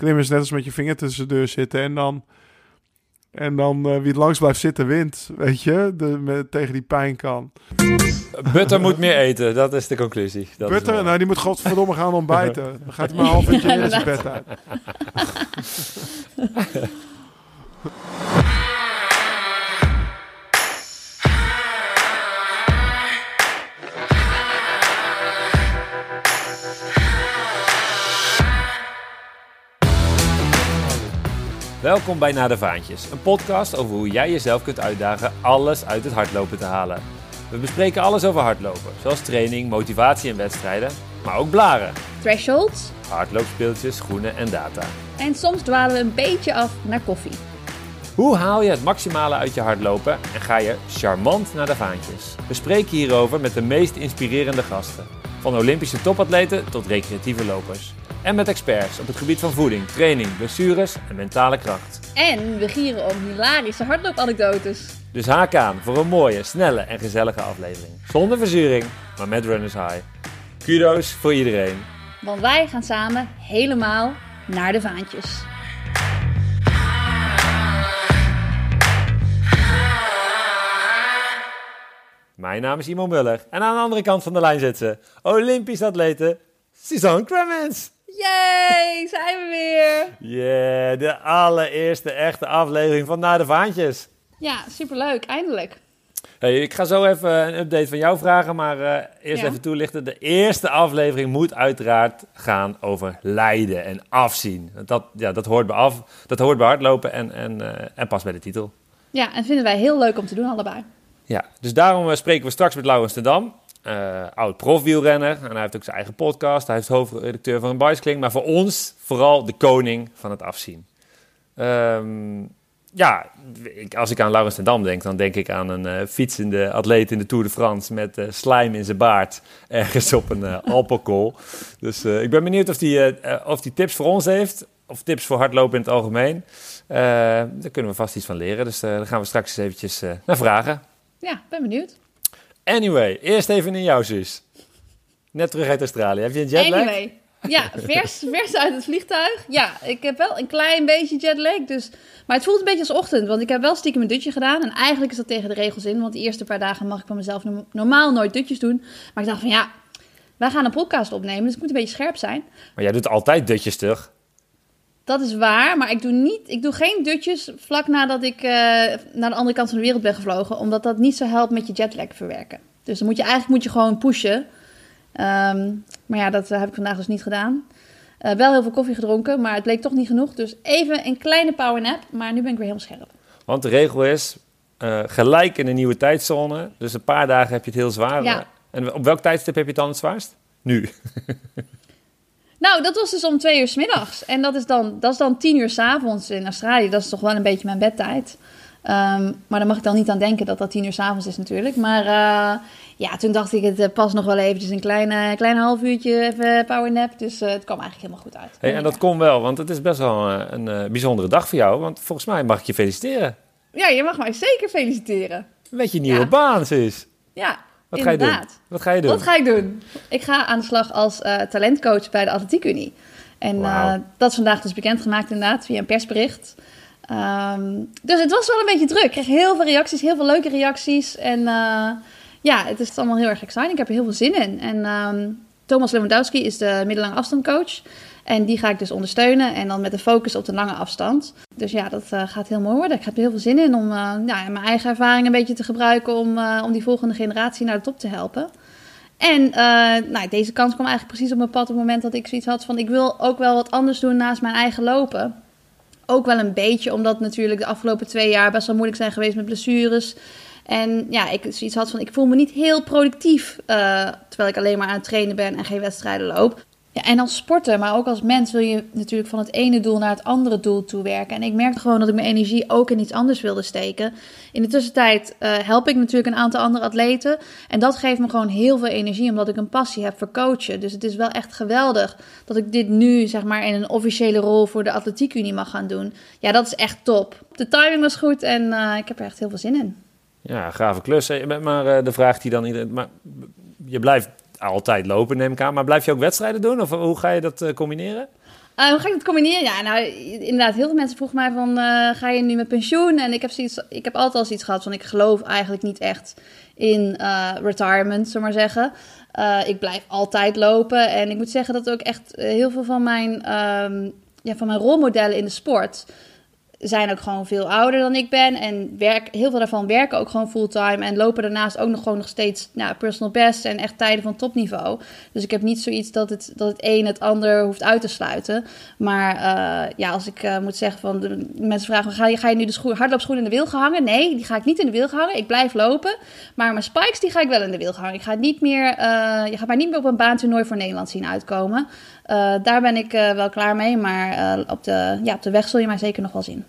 Klimmen is net als met je vinger tussen de deur zitten en dan... En dan eh, wie het langst blijft zitten wint, weet je, de, met, tegen die pijn kan. Butter moet meer eten, dat is de conclusie. Dat Butter, nou die moet godverdomme gaan ontbijten. Dan gaat hij maar een half uurtje in zijn bed uit. Welkom bij Naar de Vaantjes, een podcast over hoe jij jezelf kunt uitdagen alles uit het hardlopen te halen. We bespreken alles over hardlopen, zoals training, motivatie en wedstrijden, maar ook blaren, thresholds. hardloopspeeltjes, schoenen en data. En soms dwalen we een beetje af naar koffie. Hoe haal je het maximale uit je hardlopen en ga je charmant naar de vaantjes? We spreken hierover met de meest inspirerende gasten. Van Olympische topatleten tot recreatieve lopers. En met experts op het gebied van voeding, training, blessures en mentale kracht. En we gieren om hilarische hardloopanekdotes. Dus haak aan voor een mooie, snelle en gezellige aflevering. Zonder verzuring, maar met runners high. Kudo's voor iedereen. Want wij gaan samen helemaal naar de vaantjes. Mijn naam is Imo Muller en aan de andere kant van de lijn zit ze, Olympisch atlete Suzanne Cremens. Yay, zijn we weer. Yeah, de allereerste echte aflevering van Naar de Vaantjes. Ja, superleuk, eindelijk. Hey, ik ga zo even een update van jou vragen, maar eh, eerst Ja. even toelichten. De eerste aflevering moet uiteraard gaan over lijden en afzien. Dat, ja, dat, hoort bij af, dat hoort bij hardlopen en, en, eh, en past bij de titel. Ja, en vinden wij heel leuk om te doen allebei. Ja, dus daarom eh, spreken we straks met Laurens de Dam. Eh, oud profwielrenner. En hij heeft ook zijn eigen podcast. Hij is hoofdredacteur van een Bicycling. Maar voor ons vooral de koning van het afzien. Ehm, ja, ik, als ik aan Laurens de Dam denk, dan denk ik aan een eh, fietsende atleet in de Tour de France met eh, slijm in zijn baard ergens op een uh. Dus ik ben benieuwd of hij of die tips voor ons heeft, of tips voor hardlopen in het algemeen. Daar kunnen we vast iets van leren, dus daar gaan we straks eens eventjes naar vragen. Ja, ben benieuwd. Anyway, eerst even in jouw zus. Net terug uit Australië. Heb je een jetlag? Anyway. Ja, vers, vers uit het vliegtuig. Ja, ik heb wel een klein beetje jetlag. Dus, maar het voelt een beetje als ochtend. Want ik heb wel stiekem een dutje gedaan. En eigenlijk is dat tegen de regels in. Want de eerste paar dagen mag ik van mezelf no- normaal nooit dutjes doen. Maar ik dacht van ja, wij gaan een podcast opnemen. Dus ik moet een beetje scherp zijn. Maar jij doet altijd dutjes toch? Dat is waar, maar ik doe, niet, ik doe geen dutjes vlak nadat ik eh, naar de andere kant van de wereld ben gevlogen. Omdat dat niet zo helpt met je jetlag verwerken. Dus dan moet je eigenlijk moet je gewoon pushen. Ehm, maar ja, dat eh, heb ik vandaag dus niet gedaan. Eh, wel heel veel koffie gedronken, maar het bleek toch niet genoeg. Dus even een kleine powernap, maar nu ben ik weer helemaal scherp. Want de regel is gelijk in een nieuwe tijdzone. Dus een paar dagen heb je het heel zwaar. Ja. En op welk tijdstip heb je het dan het zwaarst? Nu. Nou, dat was dus om twee uur 's middags. En dat is dan, dat is dan tien uur 's avonds in Australië. Dat is toch wel een beetje mijn bedtijd. Ehm, maar daar mag ik dan niet aan denken dat dat tien uur 's avonds is natuurlijk. Maar eh, ja, toen dacht ik, het eh, pas nog wel eventjes een kleine, klein half uurtje even powernap. Dus eh, het kwam eigenlijk helemaal goed uit. Hey, en dat kon wel, want het is best wel een eh, bijzondere dag voor jou. Want volgens mij mag ik je feliciteren. Ja, je mag mij zeker feliciteren. Met je nieuwe Ja. baan, sis. Ja, Wat ga je doen? Wat ga je doen? Wat ga ik doen? Ik ga aan de slag als eh, talentcoach bij de Atletiek Unie. En eh, dat is vandaag dus bekendgemaakt inderdaad via een persbericht. Ehm, dus het was wel een beetje druk. Ik kreeg heel veel reacties, heel veel leuke reacties. En eh, ja, het is allemaal heel erg exciting. Ik heb er heel veel zin in. En ehm, Thomas Lewandowski is de middellange afstandcoach. En die ga ik dus ondersteunen. En dan met de focus op de lange afstand. Dus ja, dat eh, gaat heel mooi worden. Ik heb er heel veel zin in om eh, mijn eigen ervaring een beetje te gebruiken. Om, eh, om die volgende generatie naar de top te helpen. En nou, deze kans kwam eigenlijk precies op mijn pad op het moment dat ik zoiets had van... ik wil ook wel wat anders doen naast mijn eigen lopen. Ook wel een beetje, omdat natuurlijk de afgelopen twee jaar best wel moeilijk zijn geweest met blessures. En ja, ik zoiets had van, ik voel me niet heel productief... terwijl ik alleen maar aan het trainen ben en geen wedstrijden loop. Ja, en als sporter, maar ook als mens wil je natuurlijk van het ene doel naar het andere doel toe werken. En ik merkte gewoon dat ik mijn energie ook in iets anders wilde steken. In de tussentijd eh, help ik natuurlijk een aantal andere atleten. En dat geeft me gewoon heel veel energie, omdat ik een passie heb voor coachen. Dus het is wel echt geweldig dat ik dit nu, zeg maar, in een officiële rol voor de Atletiek Unie mag gaan doen. Ja, dat is echt top. De timing was goed en eh, ik heb er echt heel veel zin in. Ja, gave klus. Maar eh, de vraag die dan. Maar je blijft altijd lopen, neem ik aan. Maar blijf je ook wedstrijden doen? Of hoe ga je dat eh, combineren? Uh, hoe ga ik het combineren? Ja, nou, inderdaad, heel veel mensen vroegen mij van, uh, ga je nu met pensioen? En ik heb, zoiets, ik heb altijd al iets gehad van, ik geloof eigenlijk niet echt in retirement, zullen maar zeggen. ik blijf altijd lopen. En ik moet zeggen dat ook echt heel veel van mijn, um, ja, van mijn rolmodellen in de sport zijn ook gewoon veel ouder dan ik ben. En werk, heel veel daarvan werken ook gewoon fulltime. En lopen daarnaast ook nog gewoon nog steeds nou, personal best en echt tijden van topniveau. Dus ik heb niet zoiets dat het, dat het een het ander hoeft uit te sluiten. Maar uh, ja, als ik uh, moet zeggen van de mensen vragen: ga je, ga je nu de schoen, hardloopschoenen in de wiel hangen? Nee, die ga ik niet in de wiel hangen. Ik blijf lopen. Maar mijn spikes die ga ik wel in de wiel hangen. Ik ga niet meer, uh, je gaat mij niet meer op een baantoernooi voor Nederland zien uitkomen. Daar ben ik wel klaar mee. Maar op, de, ja, op de weg zul je mij zeker nog wel zien.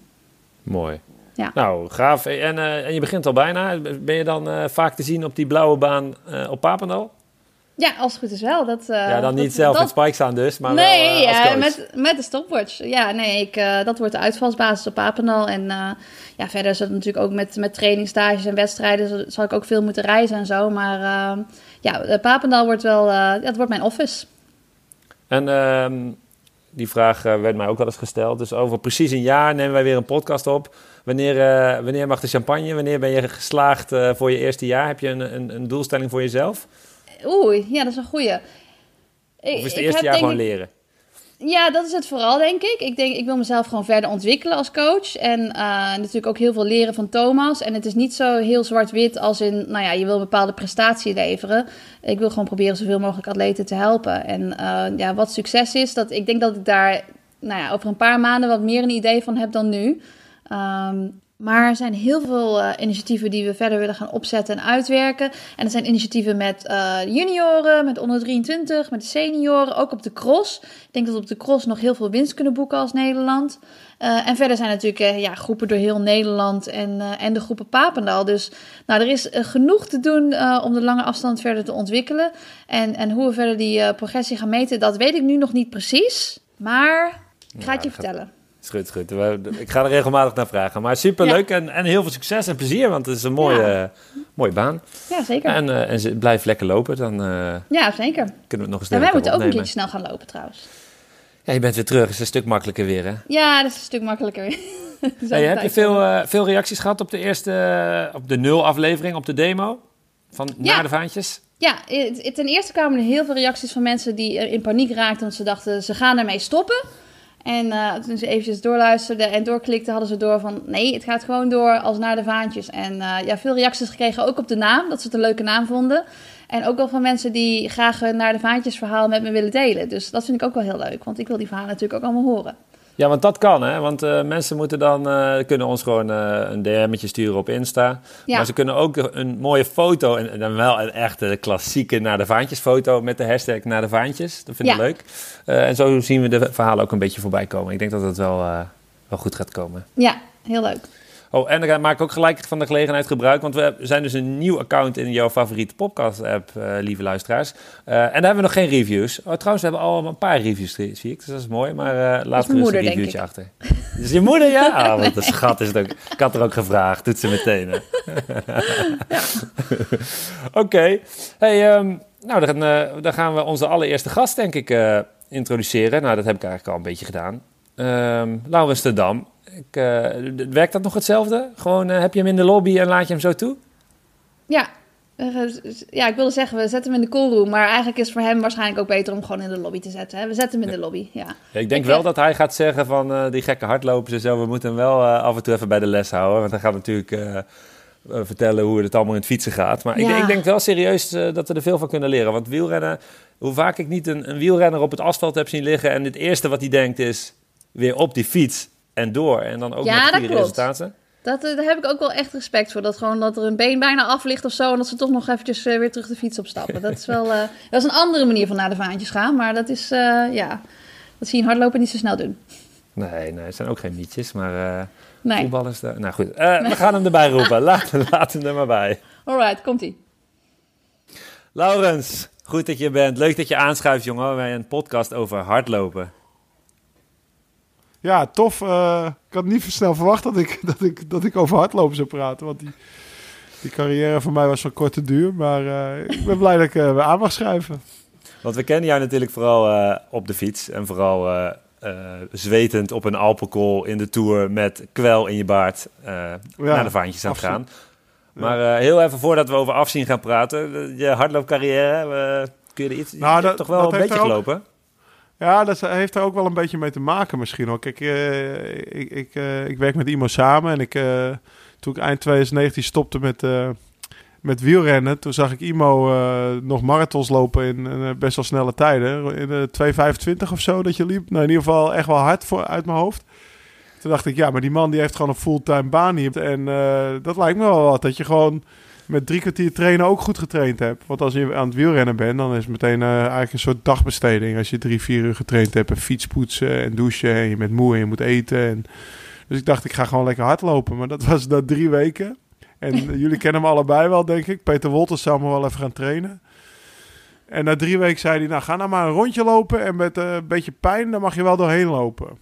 Mooi. Ja. Nou, gaaf. En, en je begint al bijna. Ben je dan vaak te zien op die blauwe baan op Papendal? Ja, als het goed is wel. Dat, ja, dan niet dat, zelf dat... met spikes aan dus, maar nee, wel, ja, met, met de stopwatch. Ja, nee, ik, dat wordt de uitvalsbasis op Papendal. En ja, verder is het natuurlijk ook met, met trainingstages en wedstrijden... zal ik ook veel moeten reizen en zo. Maar ja, Papendal wordt wel... het wordt mijn office. En... Ehm, die vraag uh, werd mij ook wel eens gesteld. Dus over precies een jaar nemen wij weer een podcast op. Wanneer, uh, wanneer mag de champagne? Wanneer ben je geslaagd uh, voor je eerste jaar? Heb je een, een, een, doelstelling voor jezelf? Oeh, ja, dat is een goeie. Of is het eerste jaar gewoon leren? Ja, dat is het vooral, denk ik. Ik denk, ik wil mezelf gewoon verder ontwikkelen als coach. En uh, natuurlijk ook heel veel leren van Thomas. En het is niet zo heel zwart-wit als in, nou ja, je wil een bepaalde prestatie leveren. Ik wil gewoon proberen zoveel mogelijk atleten te helpen. En uh, ja, wat succes is, dat ik denk dat ik daar nou ja, over een paar maanden wat meer een idee van heb dan nu. Um, maar er zijn heel veel uh, initiatieven die we verder willen gaan opzetten en uitwerken. En er zijn initiatieven met uh, junioren, met onder 23, met senioren, ook op de cross. Ik denk dat we op de cross nog heel veel winst kunnen boeken als Nederland. Uh, en verder zijn natuurlijk ja, groepen door heel Nederland en, en de groepen Papendal. Dus nou, er is genoeg te doen om de lange afstand verder te ontwikkelen. En, en hoe we verder die progressie gaan meten, dat weet ik nu nog niet precies. Maar ik ga het je vertellen. Is goed, Ik ga er regelmatig naar vragen. Maar superleuk ja. en, en heel veel succes en plezier, want het is een mooie, ja. mooie baan. Ja, zeker. En, uh, en blijf lekker lopen, dan uh, ja, zeker. kunnen we het nog eens En wij moeten ook een keertje snel gaan lopen trouwens. Ja, je bent weer terug. Het is een stuk makkelijker weer, hè? Ja, dat is een stuk makkelijker. hey, heb je veel, uh, veel reacties gehad op de eerste, op de nul aflevering, op de demo? Van ja. na de vaantjes? Ja, ten eerste kwamen er heel veel reacties van mensen die in paniek raakten. Want ze dachten, ze gaan ermee stoppen. En uh, toen ze eventjes doorluisterden en doorklikten, hadden ze door van... nee, het gaat gewoon door als naar de vaantjes. En uh, ja, veel reacties gekregen, ook op de naam, dat ze het een leuke naam vonden. En ook wel van mensen die graag naar de vaantjes verhaal met me willen delen. Dus dat vind ik ook wel heel leuk, want ik wil die verhalen natuurlijk ook allemaal horen. Ja, want dat kan, hè? Want uh, mensen moeten dan uh, kunnen ons gewoon uh, een DM'tje sturen op Insta. Ja. Maar ze kunnen ook een mooie foto en, en, dan wel een echte klassieke naar de vaantjes foto met de hashtag naar de vaantjes. Dat vind ik ja. leuk. en zo zien we de verhalen ook een beetje voorbij komen. Ik denk dat het wel, wel goed gaat komen. Ja, heel leuk. Oh, en dan maak ik ook gelijk van de gelegenheid gebruik. Want we zijn dus een nieuw account in jouw favoriete podcast-app, uh, lieve luisteraars. Uh, en daar hebben we nog geen reviews. Oh, trouwens, we hebben al een paar reviews, zie ik. Dus dat is mooi. Maar uh, laat er eens een reviewtje achter. Is je moeder, ja? Ah, wat een schat is het ook. Ik had er ook gevraagd. Doet ze meteen. Oké. Okay. Hey, um, nou, dan, dan, gaan we onze allereerste gast, denk ik, introduceren. Nou, dat heb ik eigenlijk al een beetje gedaan. Um, Laurens de Dam. Ik, uh, werkt dat nog hetzelfde? Gewoon uh, heb je hem in de lobby en laat je hem zo toe? Ja. Uh, ja, ik wilde zeggen, we zetten hem in de callroom. Maar eigenlijk is het voor hem waarschijnlijk ook beter om gewoon in de lobby te zetten. Hè? We zetten hem in de lobby, ja. ja ik denk ik, wel dat hij gaat zeggen van die gekke hardlopers en zo... we moeten hem wel af en toe even bij de les houden. Want hij gaat natuurlijk vertellen hoe het allemaal in het fietsen gaat. Maar ja. ik, ik, denk wel serieus dat we er veel van kunnen leren. Want wielrennen, hoe vaak ik niet een, een wielrenner op het asfalt heb zien liggen... en het eerste wat hij denkt is weer op die fiets en door. En dan ook ja, met goede resultaten. Dat, daar heb ik ook wel echt respect voor. Dat gewoon dat er een been bijna af ligt of zo. En dat ze toch nog eventjes uh, weer terug de fiets opstappen. Dat is wel uh, dat is een andere manier van naar de vaantjes gaan. Maar dat is, uh, ja, dat zie je in hardlopen niet zo snel doen. Nee, nee, het zijn ook geen mietjes. Maar nee. voetbal is de... Nou goed, nee. we gaan hem erbij roepen. Laat, laat hem er maar bij. Alright, komt-ie. Laurens, goed dat je bent. Leuk dat je aanschuift, jongen, bij een podcast over hardlopen. Ja, tof. Uh, ik had niet snel verwacht dat ik, dat, ik, dat ik over hardlopen zou praten. Want die, die carrière voor mij was van korte duur. Maar uh, ik ben blij dat ik uh, aan mag schrijven. Want we kennen jou natuurlijk vooral op de fiets. En vooral eh, zwetend op een Alpenkool in de Tour met kwel in je baard naar de vaantjes aan het gaan. Maar heel even voordat we over afzien gaan praten, je hardloopcarrière, kun je er iets, nou, dat, toch wel een beetje gelopen? Ja, dat heeft er ook wel een beetje mee te maken misschien hoor. Kijk, ik, ik, ik werk met Imo samen en ik, toen ik eind 2019 stopte met met wielrennen. Toen zag ik Imo nog marathons lopen in best wel snelle tijden. In de 2,25 of zo dat je liep. Nou, in ieder geval echt wel hard voor, uit mijn hoofd. Toen dacht ik, ja, maar die man die heeft gewoon een fulltime baan hier. En dat lijkt me wel wat. Dat je gewoon met drie kwartier trainen ook goed getraind hebt. Want als je aan het wielrennen bent, dan is het meteen eigenlijk een soort dagbesteding. Als je drie, vier uur getraind hebt en fietspoetsen en douchen en je bent moe en je moet eten. En... Dus ik dacht, ik ga gewoon lekker hardlopen. Maar dat was na drie weken. En jullie kennen hem allebei wel, denk ik. Peter Wolters zou me wel even gaan trainen. En na drie weken zei hij, nou ga nou maar een rondje lopen. En met uh, een beetje pijn, dan mag je wel doorheen lopen.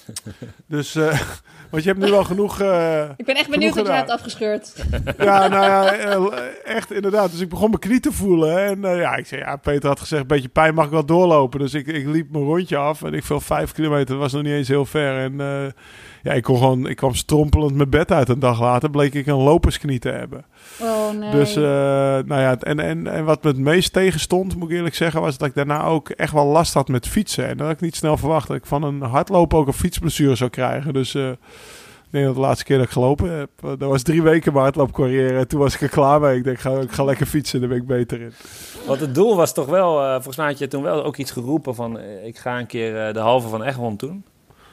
dus, uh, want je hebt nu wel genoeg... Uh, ik ben echt benieuwd wat je hebt afgescheurd. ja, nou ja, echt inderdaad. Dus ik begon mijn knie te voelen. En ja, ik zei, ja, Peter had gezegd, een beetje pijn mag ik wel doorlopen. Dus ik, ik liep mijn rondje af. En ik viel vijf kilometer, dat was nog niet eens heel ver. En ja, ik kon gewoon, ik kwam strompelend mijn bed uit een dag later, bleek ik een lopersknie te hebben. Oh nee. Dus, uh, nou ja, en, en, en wat me het meest tegenstond, moet ik eerlijk zeggen, was dat ik daarna ook echt wel last had met fietsen. En dat had ik niet snel verwacht dat ik van een hardlopen ook een fietsblessure zou krijgen. Dus uh, ik denk dat de laatste keer dat ik gelopen heb, eh, dat was drie weken mijn hardloopcarrière. En toen was ik er klaar mee. Ik denk, ik ga, ik ga lekker fietsen, daar ben ik beter in. Want het doel was toch wel, uh, volgens mij had je toen wel ook iets geroepen van, ik ga een keer de halve van Egmond doen.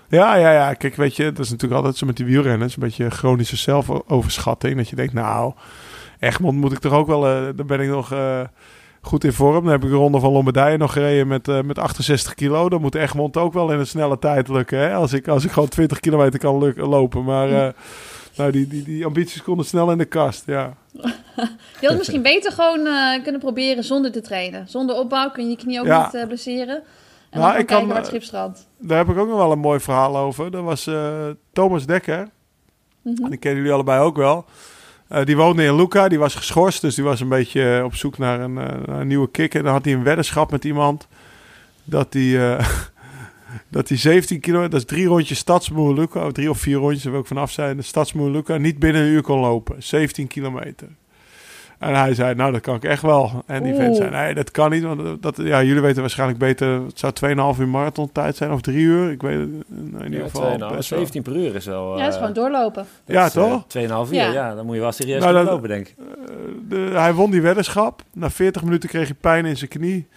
Ja, ja, ja. Kijk, weet je, dat is natuurlijk altijd zo met die wielrenners. Een beetje chronische zelfoverschatting. Dat je denkt, nou, Egmond moet ik toch ook wel... Uh, dan ben ik nog uh, goed in vorm. Dan heb ik de ronde van Lombardije nog gereden met, uh, met 68 kilo. Dan moet Egmond ook wel in een snelle tijd lukken. Hè? Als, ik, als ik gewoon 20 kilometer kan lopen. Maar... Nou, die, die, die ambities konden snel in de kast, ja. je had misschien beter gewoon kunnen proberen zonder te trainen. Zonder opbouw kun je je knie ook niet blesseren. En nou, ik kan, kijken Schipstrand. Daar heb ik ook nog wel een mooi verhaal over. Dat was uh, Thomas Dekker. Mm -hmm. Die kennen jullie allebei ook wel. Uh, die woonde in Luca, die was geschorst. Dus die was een beetje op zoek naar een, een nieuwe kick. En dan had hij een weddenschap met iemand. Dat hij, dat hij 17 kilometer, dat is drie rondjes Stadsmoer Luca. Of drie of vier rondjes, daar wil ik vanaf zijn. De Stadsmoer Luca, niet binnen een uur kon lopen. 17 kilometer. En hij zei, nou, dat kan ik echt wel. En die vent zei, nee, dat kan niet. Want dat, ja, jullie weten waarschijnlijk beter, het zou 2,5 uur marathon tijd zijn of 3 uur. Ik weet het in ieder geval. 17 per uur is wel... Ja, is gewoon doorlopen. ja, is, toch? 2,5 uur, ja. ja. Dan moet je wel serieus nou, lopen, denk ik. Uh, de, hij won die weddenschap. Na 40 minuten kreeg hij pijn in zijn knie.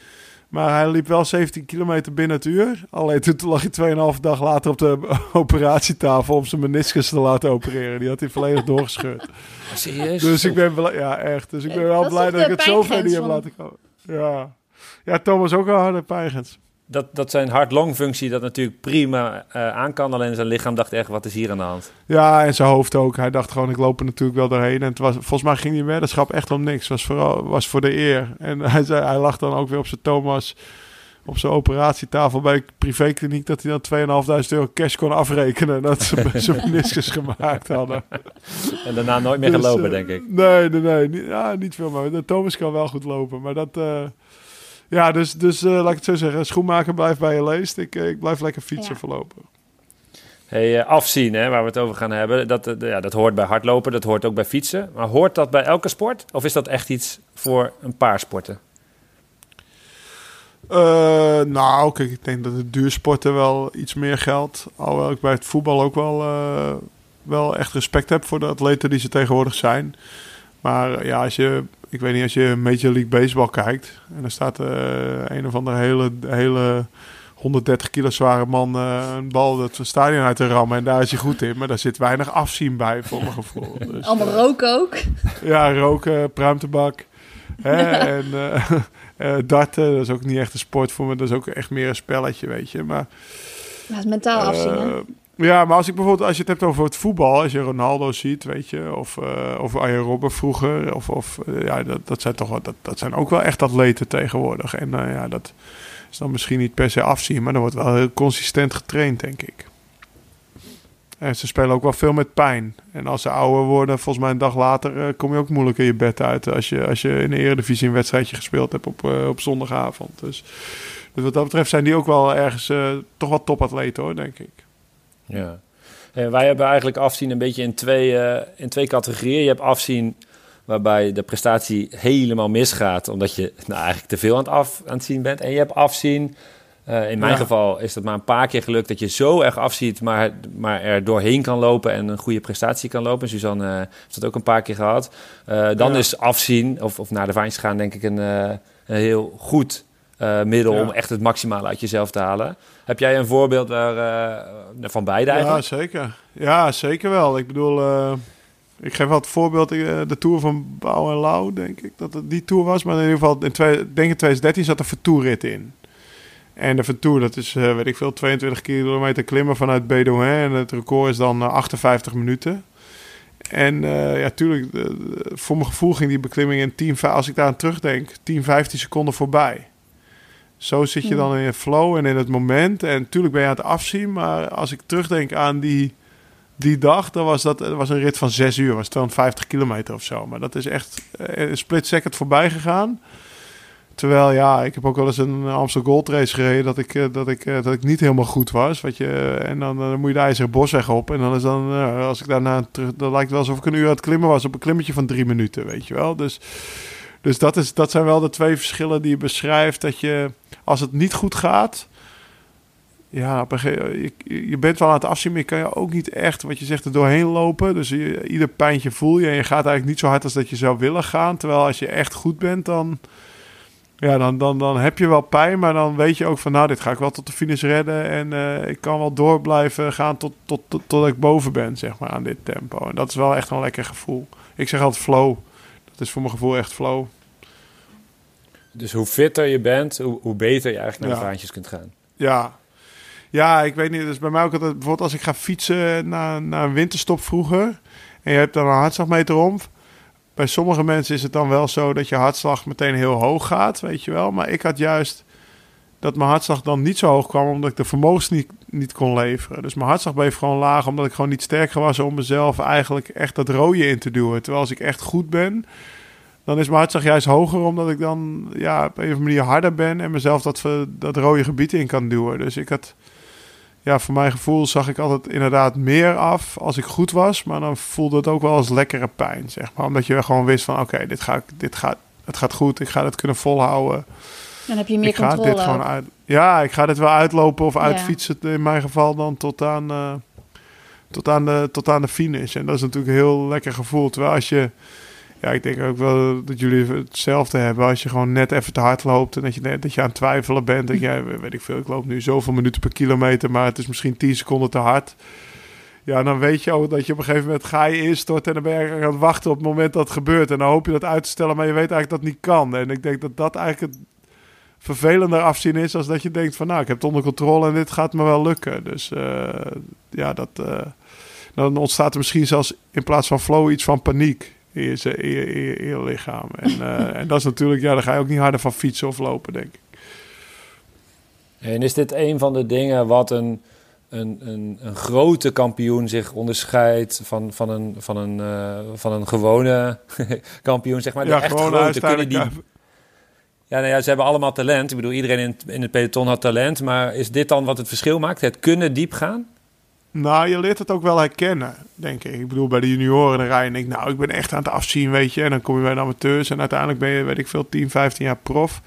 Maar hij liep wel 17 kilometer binnen het uur. Alleen toen lag hij 2,5 dag later op de operatietafel om zijn meniscus te laten opereren. Die had hij volledig doorgescheurd. Serieus? Dus ik ben ja echt. Dus ik ben wel blij dat ik het zo ver niet heb laten komen. Ja. ja, Thomas ook een harde pijgens dat, dat zijn hart-long-functie dat natuurlijk prima uh, aan kan. Alleen zijn lichaam dacht echt, wat is hier aan de hand? Ja, en zijn hoofd ook. Hij dacht gewoon, ik loop er natuurlijk wel doorheen. En het was, volgens mij ging die weddenschap echt om niks. Het was, vooral, was voor de eer. En hij, zei, hij lag dan ook weer op zijn Thomas op zijn operatietafel bij de privékliniek... dat hij dan 2.500 euro cash kon afrekenen... dat ze zijn meniscus gemaakt hadden. En daarna nooit meer dus, gelopen, uh, denk ik. Nee, nee, nee. Ja, niet veel meer. Thomas kan wel goed lopen, maar dat... Uh, ja, dus, dus uh, laat ik het zo zeggen. Schoenmaker blijft bij je leest. Ik, ik blijf lekker fietsen ja. voorlopen. Hey, uh, afzien, hè, waar we het over gaan hebben. Dat, uh, ja, dat hoort bij hardlopen, dat hoort ook bij fietsen. Maar hoort dat bij elke sport? Of is dat echt iets voor een paar sporten? nou, kijk, ik denk dat de duursporten wel iets meer geldt. Alhoewel ik bij het voetbal ook wel, wel echt respect heb voor de atleten die ze tegenwoordig zijn. Maar ja, als je ik weet niet, als je Major League Baseball kijkt... en er staat uh, een of andere hele, hele 130 kilo zware man uh, een bal dat stadion uit te rammen... en daar is hij goed in. Maar daar zit weinig afzien bij, voor mijn gevoel. Dus, Allemaal uh, roken ook? Ja, roken, pruimtebak. hè, en darten, dat is ook niet echt een sport voor me. Dat is ook echt meer een spelletje, weet je. Maar... Dat is mentaal afzien, ja, maar als ik bijvoorbeeld, als je het hebt over het voetbal, als je Ronaldo ziet, weet je, of, uh, of Arjen Robben vroeger, of, of uh, ja, dat, dat zijn toch dat, dat zijn ook wel echt atleten tegenwoordig. En uh, ja, dat is dan misschien niet per se afzien, maar er wordt wel heel consistent getraind, denk ik. En ze spelen ook wel veel met pijn. En als ze ouder worden, volgens mij een dag later, kom je ook moeilijk in je bed uit. Als je, als je in de Eredivisie een wedstrijdje gespeeld hebt op, op zondagavond. Dus Dus wat dat betreft zijn die ook wel ergens toch wel topatleten hoor, denk ik. Ja. En wij hebben eigenlijk afzien een beetje in twee, in twee categorieën. Je hebt afzien waarbij de prestatie helemaal misgaat, omdat je nou, eigenlijk te veel aan het, af, aan het zien bent. En je hebt afzien. Uh, in mijn geval is het maar een paar keer gelukt dat je zo erg afziet, maar, maar er doorheen kan lopen en een goede prestatie kan lopen. Suzanne uh, heeft dat ook een paar keer gehad. Dan is afzien, of, of naar de vijns gaan, denk ik een, een heel goed middel om echt het maximale uit jezelf te halen. Heb jij een voorbeeld waar, van beide eigenlijk? Ja, zeker. Ja, zeker wel. Ik bedoel, ik geef wel het voorbeeld, eh, de Tour van Bouw en Lau, denk ik dat het die Tour was. Maar in ieder geval, in twee, denk in 2013 zat er Vertoerrit in. En de Vertoer, dat is, uh, weet ik veel, 22 kilometer klimmen vanuit Bedouin. En het record is dan 58 eh, minuten. En uh, ja, tuurlijk, voor mijn gevoel ging die beklimming in 10, als ik daar aan terugdenk, 10, 15 seconden voorbij. Zo zit je dan in je flow en in het moment. En natuurlijk ben je aan het afzien, maar als ik terugdenk aan die die dag, dan was dat was een rit van 6 uur, was 250 kilometer of zo. Maar dat is echt eh, een split second voorbij gegaan. Terwijl, ja, ik heb ook wel eens een Amstel Gold Race gereden dat ik, eh, dat ik, eh, dat ik niet helemaal goed was. Wat je, en dan, dan moet je de IJzeren Bosweg op. En dan is dan, als ik daarna terug, dan lijkt het wel alsof ik een uur aan het klimmen was op een klimmetje van drie minuten, weet je wel. Dus, dus dat, is, dat zijn wel de twee verschillen die je beschrijft. Dat je, als het niet goed gaat, ja, je, je bent wel aan het afzien, maar je kan je ook niet echt, wat je zegt, er doorheen lopen. Dus je, ieder pijntje voel je en je gaat eigenlijk niet zo hard als dat je zou willen gaan. Terwijl als je echt goed bent, dan, ja, dan, dan, dan heb je wel pijn, maar dan weet je ook van, nou, dit ga ik wel tot de finish redden. En uh, ik kan wel door blijven gaan tot, tot, tot, tot ik boven ben, zeg maar, aan dit tempo. En dat is wel echt een lekker gevoel. Ik zeg altijd flow. Is voor mijn gevoel echt flow. Dus hoe fitter je bent, hoe, hoe beter je eigenlijk naar de vaantjes kunt gaan. Ja, ja, ik weet niet. Dus bij mij ook altijd, bijvoorbeeld als ik ga fietsen naar, naar een winterstop vroeger. En je hebt dan een hartslagmeter om. Bij sommige mensen is het dan wel zo dat je hartslag meteen heel hoog gaat, weet je wel. Maar ik had juist dat mijn hartslag dan niet zo hoog kwam, omdat ik de vermogens niet, niet kon leveren. Dus mijn hartslag bleef gewoon laag, omdat ik gewoon niet sterk was om mezelf eigenlijk echt dat rode in te duwen. Terwijl als ik echt goed ben, dan is mijn hartslag juist hoger, omdat ik dan ja, op een of andere manier harder ben en mezelf dat, dat rode gebied in kan duwen. Dus ik had ja, voor mijn gevoel zag ik altijd inderdaad meer af als ik goed was. Maar dan voelde het ook wel als lekkere pijn, zeg maar. Omdat je gewoon wist van, oké, dit, ga dit gaat, het gaat goed. Ik ga het kunnen volhouden. Dan heb je meer ik ga Dit gewoon uit, ja, ik ga dit wel uitlopen of uitfietsen in mijn geval dan tot aan, uh, tot, aan de, tot aan de finish. En dat is natuurlijk een heel lekker gevoel. Terwijl als je ja, ik denk ook wel dat jullie hetzelfde hebben. Als je gewoon net even te hard loopt en dat je, net, dat je aan het twijfelen bent. Dat jij, weet ik veel, ik loop nu zoveel minuten per kilometer, maar het is misschien 10 seconden te hard. Ja, dan weet je ook dat je op een gegeven moment ga je instorten en dan ben je aan het wachten op het moment dat het gebeurt. En dan hoop je dat uit te stellen, maar je weet eigenlijk dat het niet kan. En ik denk dat dat eigenlijk het vervelender afzien is als dat je denkt van nou, ik heb het onder controle en dit gaat me wel lukken. Dus uh, ja, dat, uh, dan ontstaat er misschien zelfs in plaats van flow iets van paniek in je, je, lichaam. En, uh, en dat is natuurlijk, ja, daar ga je ook niet harder van fietsen of lopen, denk ik. En is dit een van de dingen wat een, een, een, een grote kampioen zich onderscheidt van, van, een, van, een, van een gewone kampioen, zeg maar? De ja, echt grote kunnen die... Ja, nou ja, ze hebben allemaal talent. Ik bedoel, iedereen in het, in het peloton had talent. Maar is dit dan wat het verschil maakt? Het kunnen diep gaan? Nou, je leert het ook wel herkennen, denk ik. Ik bedoel, bij de junioren dan rij je denk nou, ik ben echt aan het afzien, weet je. En dan kom je bij de amateurs en uiteindelijk ben je, weet ik veel, 10, 15 jaar prof.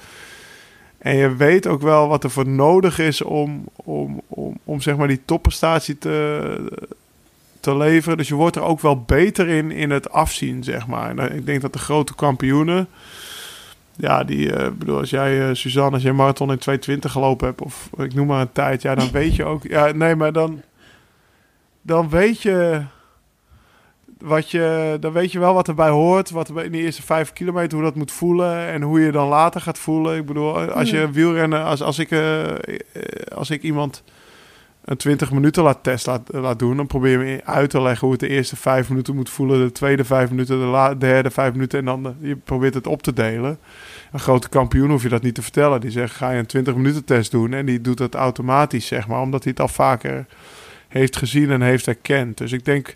En je weet ook wel wat er voor nodig is om, om, om, om zeg maar die topprestatie te, te leveren. Dus je wordt er ook wel beter in, in het afzien, zeg maar. En ik denk dat de grote kampioenen... Ja, die, uh, bedoel, als jij, uh, Suzanne, als jij marathon in 220 gelopen hebt, of ik noem maar een tijd, ja, dan weet je ook. Ja, nee, maar dan, dan weet je wat je, dan weet je wel wat erbij hoort. Wat er in de eerste vijf kilometer, hoe dat moet voelen. En hoe je dan later gaat voelen. Ik bedoel, als je wielrennen, als, als, ik, uh, als ik iemand een 20 minuten laat test laat, laat doen, dan probeer je me uit te leggen hoe het de eerste vijf minuten moet voelen. De tweede vijf minuten, de la, derde vijf minuten. En dan de, je probeert het op te delen. Een grote kampioen hoef je dat niet te vertellen. Die zegt, ga je een 20 minuten test doen. En die doet dat automatisch, zeg maar. Omdat hij het al vaker heeft gezien en heeft erkend. Dus ik denk,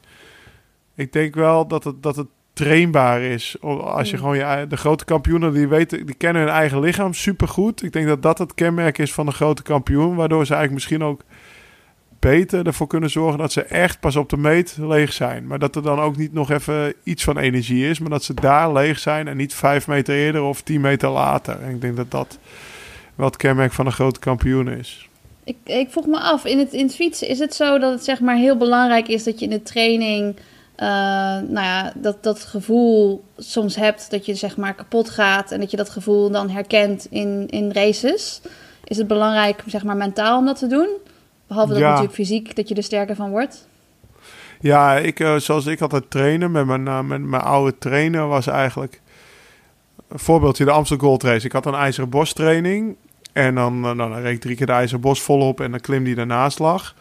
ik denk wel dat het, dat het trainbaar is. Als je Mm. gewoon je, de grote kampioenen, die, weten, die kennen hun eigen lichaam supergoed. Ik denk dat dat het kenmerk is van een grote kampioen. Waardoor ze eigenlijk misschien ook beter ervoor kunnen zorgen dat ze echt pas op de meet leeg zijn. Maar dat er dan ook niet nog even iets van energie is. Maar dat ze daar leeg zijn en niet vijf meter eerder of tien meter later. En ik denk dat dat wel kenmerk van een grote kampioen is. Ik, ik vroeg me af, in het, in fietsen is het zo dat het zeg maar heel belangrijk is dat je in de training, eh, nou ja, dat, dat gevoel soms hebt dat je zeg maar kapot gaat en dat je dat gevoel dan herkent in, in races. Is het belangrijk zeg maar mentaal om dat te doen? Behalve dat Ja. natuurlijk fysiek, dat je er sterker van wordt. Ja, ik, eh, zoals ik altijd trainen met mijn, eh, met mijn oude trainer was eigenlijk... Een voorbeeldje, de Amstel Gold Race. Ik had een IJzeren Bos training. En dan, eh, nou, dan reed ik drie keer de IJzeren Bos volop en dan klim die daarnaast lag.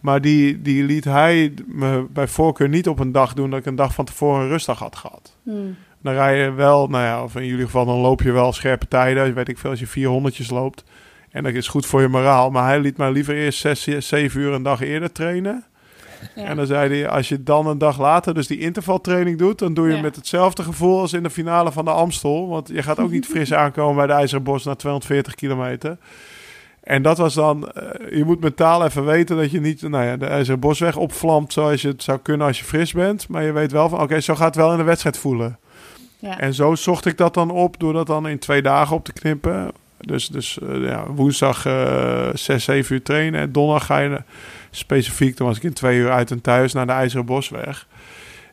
Maar die, die liet hij me bij voorkeur niet op een dag doen dat ik een dag van tevoren een rustdag had gehad. Hmm. Dan rij je wel, nou ja, of in jullie geval dan loop je wel scherpe tijden. Weet ik veel, als je 400 loopt. En dat is goed voor je moraal. Maar hij liet mij liever eerst 6, 7 uur een dag eerder trainen. Ja. En dan zei hij, als je dan een dag later dus die intervaltraining doet... dan doe je Ja. met hetzelfde gevoel als in de finale van de Amstel. Want je gaat ook niet fris aankomen bij de IJzeren Bos na 240 kilometer. En dat was dan, eh, je moet mentaal even weten dat je niet nou ja, de IJzeren Bosweg opvlamt... zoals je het zou kunnen als je fris bent. Maar je weet wel van, oké, zo gaat het wel in de wedstrijd voelen. Ja. En zo zocht ik dat dan op door dat dan in twee dagen op te knippen. Dus, dus eh, ja, woensdag eh 6, 7 uur trainen. En donderdag ga je eh, specifiek, dan was ik in twee uur uit en thuis naar de IJzeren Bosweg.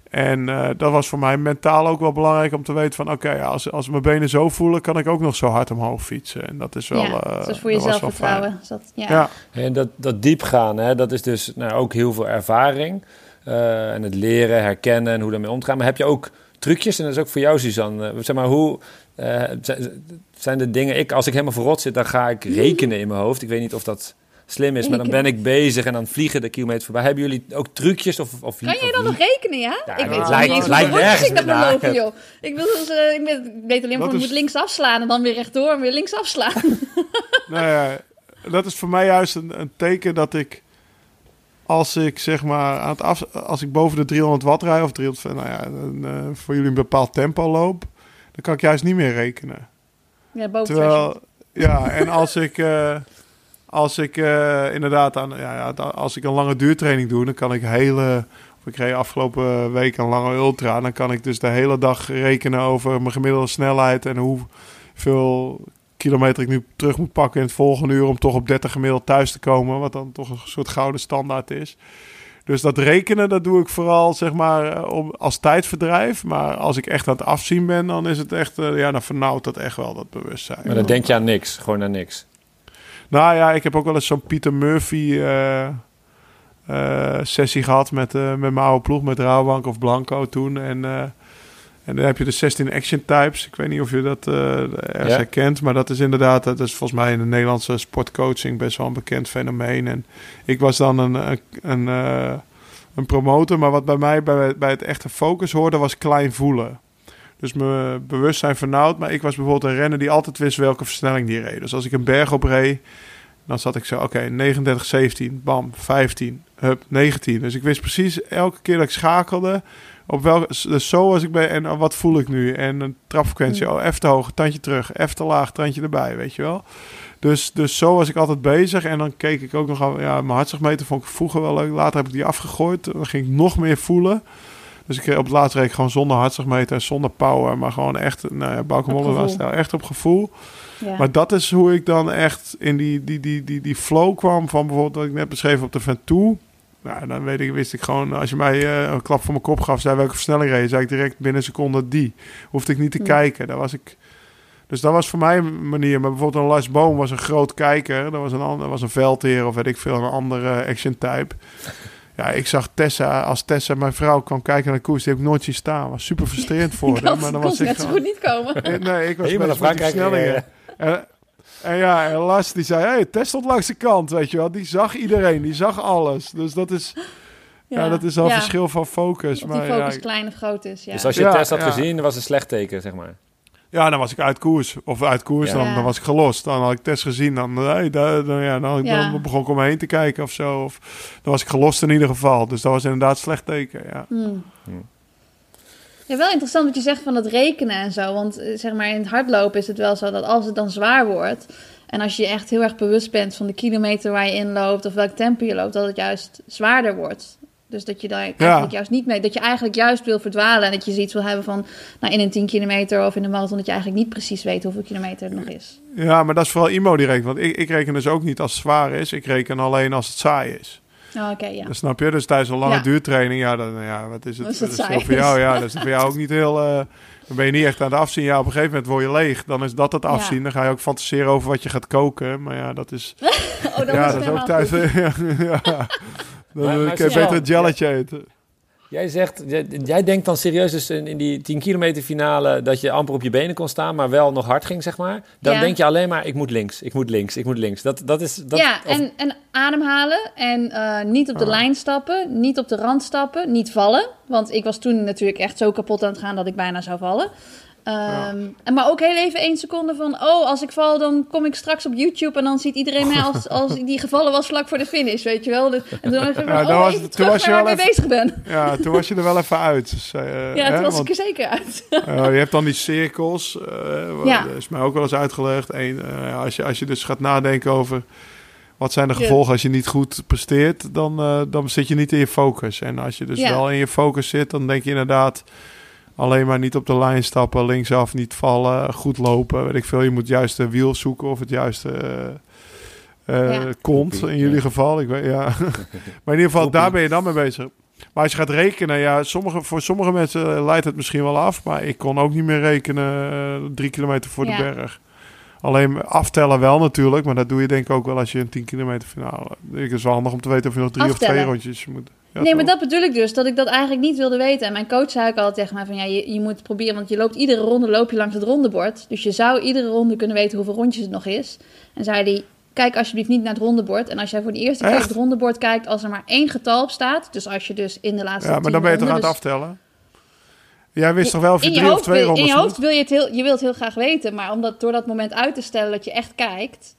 En eh, dat was voor mij mentaal ook wel belangrijk om te weten van... oké, als, als mijn benen zo voelen, kan ik ook nog zo hard omhoog fietsen. En dat is wel... ja, eh, is voor dat je was wel fijn. zelfvertrouwen. Is dat, ja. Ja. En dat, dat diepgaan, hè, dat is dus nou, ook heel veel ervaring. Eh, en het leren, herkennen en hoe daarmee omgaan. Maar heb je ook trucjes? En dat is ook voor jou, Suzanne. Zeg maar, hoe eh, zijn- zijn de dingen... Ik, als ik helemaal verrot zit, dan ga ik rekenen in mijn hoofd. Ik weet niet of dat slim is, maar dan ben ik bezig en dan vliegen de kilometers voorbij. Hebben jullie ook trucjes? Of, of, Kan jij dan nog rekenen, ja? Ja, ik het weet het lijkt- niet lijkt nergens ik dat lopen, joh. Ik, wil dus, eh, ik, weet, ik weet alleen van, je is- moet links afslaan en dan weer rechtdoor en weer links afslaan. Nou ja, dat is voor mij juist een, een teken dat ik... Als ik zeg maar aan het af, als ik boven de 300 watt rij of 300, nou ja, een, eh, voor jullie een bepaald tempo loop, dan kan ik juist niet meer rekenen. Ja, boven Terwijl, ja, en als ik, eh, als ik eh, inderdaad aan, ja, ja, als ik een lange duurtraining doe, dan kan ik hele, ik reed afgelopen week een lange ultra, dan kan ik dus de hele dag rekenen over mijn gemiddelde snelheid en hoeveel kilometer ik nu terug moet pakken in het volgende uur om toch op 30 gemiddeld thuis te komen, wat dan toch een soort gouden standaard is. Dus dat rekenen, dat doe ik vooral zeg maar eh, om, als tijdverdrijf. Maar als ik echt aan het afzien ben, dan is het echt, eh, ja, dan vernauwt dat echt wel, dat bewustzijn. Maar dan denk je aan niks, gewoon aan niks. Nou ja, ik heb ook wel eens zo'n Pieter Murphy eh, sessie gehad met, met mijn oude ploeg, met Rabobank of Blanco toen. En, en dan heb je de 16 action types. Ik weet niet of je dat eh ergens Ja. herkent, maar dat is inderdaad, dat is volgens mij in de Nederlandse sportcoaching best wel een bekend fenomeen. En ik was dan een, een, een, eh, een promotor, maar wat bij mij bij, bij het echte focus hoorde, was klein voelen. Dus mijn bewustzijn vernauwd. Maar ik was bijvoorbeeld een renner die altijd wist welke versnelling die reed. Dus als ik een berg op reed, dan zat ik zo, oké, 39, 17, bam, 15, hup, 19. Dus ik wist precies elke keer dat ik schakelde, op welke, dus zo was ik bij, en wat voel ik nu? En een trapfrequentie, oh, even te hoog, tandje terug, even te laag, tandje erbij, weet je wel. Dus, dus zo was ik altijd bezig. En dan keek ik ook nog aan, ja, mijn hartslagmeter vond ik vroeger wel leuk. Later heb ik die afgegooid. Dan ging ik nog meer voelen. Dus ik op het laatst reed gewoon zonder hartslagmeter en zonder power. Maar gewoon echt, nou ja, Bauke gevoel. stijl, echt op gevoel. Ja. Maar dat is hoe ik dan echt in die, die, die, die, die flow kwam van bijvoorbeeld wat ik net beschreef op de Ventoux. Nou, dan weet ik, wist ik gewoon, als je mij eh, een klap voor mijn kop gaf, zei welke versnelling reed, zei ik direct binnen een seconde die. Hoefde ik niet te Ja. kijken. Daar was ik. Dus dat was voor mij een manier. Maar bijvoorbeeld een Lars Boom was een groot kijker. Dat was een, ander, was een veldheer of weet ik veel, een andere action type. Ja, ik zag Tessa, als Tessa, mijn vrouw, kwam kijken naar de koers, die heb ik nooit zien staan. Was super frustrerend voor ik haar. had, Maar dan kon was ik net zo goed niet komen. Eh, Nee, ik was Helemaal met naar Frankrijk versnellingen. En, ja, en Lars die zei, hey, Tess stond langs de kant, weet je wel. Die zag iedereen, die zag alles. Dus dat is, ja, dat is al Ja, verschil van focus. Of die Maar focus ja, klein of groot is. Ja. Dus als je Ja, test had ja. gezien, was het een slecht teken, zeg maar. ja, dan was ik uit koers. Of uit koers, Ja. dan, Ja. dan was ik gelost. Dan had ik Tess gezien, dan, hey, dan, ja, dan, Ja. dan begon ik om me heen te kijken of zo. Of, dan was ik gelost in ieder geval. Dus dat was inderdaad een slecht teken, ja. Hmm. Ja, wel interessant wat je zegt van het rekenen en zo. Want eh, zeg maar in het hardlopen is het wel zo dat als het dan zwaar wordt... en als je je echt heel erg bewust bent van de kilometer waar je in loopt... of welk tempo je loopt, dat het juist zwaarder wordt. Dus dat je daar eigenlijk juist niet mee... dat je eigenlijk juist wil verdwalen... en dat je zoiets wil hebben van... nou, in een 10 kilometer of in een marathon... dat je eigenlijk niet precies weet hoeveel kilometer het nog is. Ja, maar dat is vooral IMO direct. Want ik, ik reken dus ook niet als het zwaar is. Ik reken alleen als het saai is. Oh, oké, ja. Dat snap je? Dus tijdens een lange Ja. duurtraining, ja, dan, ja, wat is het? Dat is het Dat is saai. voor jou, ja, dat is voor jou ook niet heel... eh, dan ben je niet echt aan het afzien. Ja, op een gegeven moment word je leeg. Dan is dat het Ja. afzien. Dan ga je ook fantaseren over wat je gaat koken. Maar ja, dat is... Oh, dan ja, is dat is ook goed. ja, ja. Dan Maar- maar kan je beter een jelletje eten. Jij zegt, jij, denkt dan serieus dus in, die 10 kilometer finale dat je amper op je benen kon staan, maar wel nog hard ging, zeg maar. Dan Ja. denk je alleen maar, ik moet links, ik moet links, ik moet links. Dat, dat is... Dat, ja, of- en, en ademhalen en eh, niet op de Ah. lijn stappen, niet op de rand stappen, niet vallen. Want ik was toen natuurlijk echt zo kapot aan het gaan dat ik bijna zou vallen. En maar ook heel even één seconde van, oh, als ik val, dan kom ik straks op YouTube en dan ziet iedereen mij als, als die gevallen was vlak voor de finish, weet je wel. Dus- En toen van, Ja, oh, was- even toen was je wel mee bezig ben. Ja, toen was je er wel even uit. Dus, eh, Ja, hè, toen was want- ik er zeker uit. Uh, je hebt dan die cirkels, eh Ja. dat is mij ook wel eens uitgelegd. Eén, eh, als, je, als je dus gaat nadenken over wat zijn de gevolgen als je niet goed presteert, dan, eh, dan zit je niet in je focus. En als je dus wel in je focus zit, dan denk je inderdaad alleen maar niet op de lijn stappen, linksaf niet vallen, goed lopen. Weet ik veel, je moet juist de wiel zoeken of het juiste eh eh, Ja. kont in jullie ja. geval. Ik weet, ja. maar in ieder geval, daar ben je dan mee bezig. Maar als je gaat rekenen, ja, sommige, voor sommige mensen eh, leidt het misschien wel af. Maar ik kon ook niet meer rekenen eh, drie kilometer voor Ja. de berg. Alleen aftellen wel natuurlijk, maar dat doe je denk ik ook wel als je een 10 kilometer finale. Het is wel handig om te weten of je nog drie of twee rondjes moet. Nee, maar dat bedoel ik dus, dat ik dat eigenlijk niet wilde weten. En mijn coach zei ook altijd tegen mij van, ja, je, je moet proberen, want je loopt iedere ronde loop je langs het rondebord. Dus je zou iedere ronde kunnen weten hoeveel rondjes het nog is. En zei hij, kijk alsjeblieft niet naar het rondebord. En als jij voor de eerste keer op het rondebord kijkt, als er maar één getal op staat, dus als je dus in de laatste Ja, maar dan ben je toch aan het dus- aftellen? Jij wist toch wel of je drie of twee wil, in je hoofd wil je het heel, je wilt heel graag weten, maar om dat door dat moment uit te stellen dat je echt kijkt,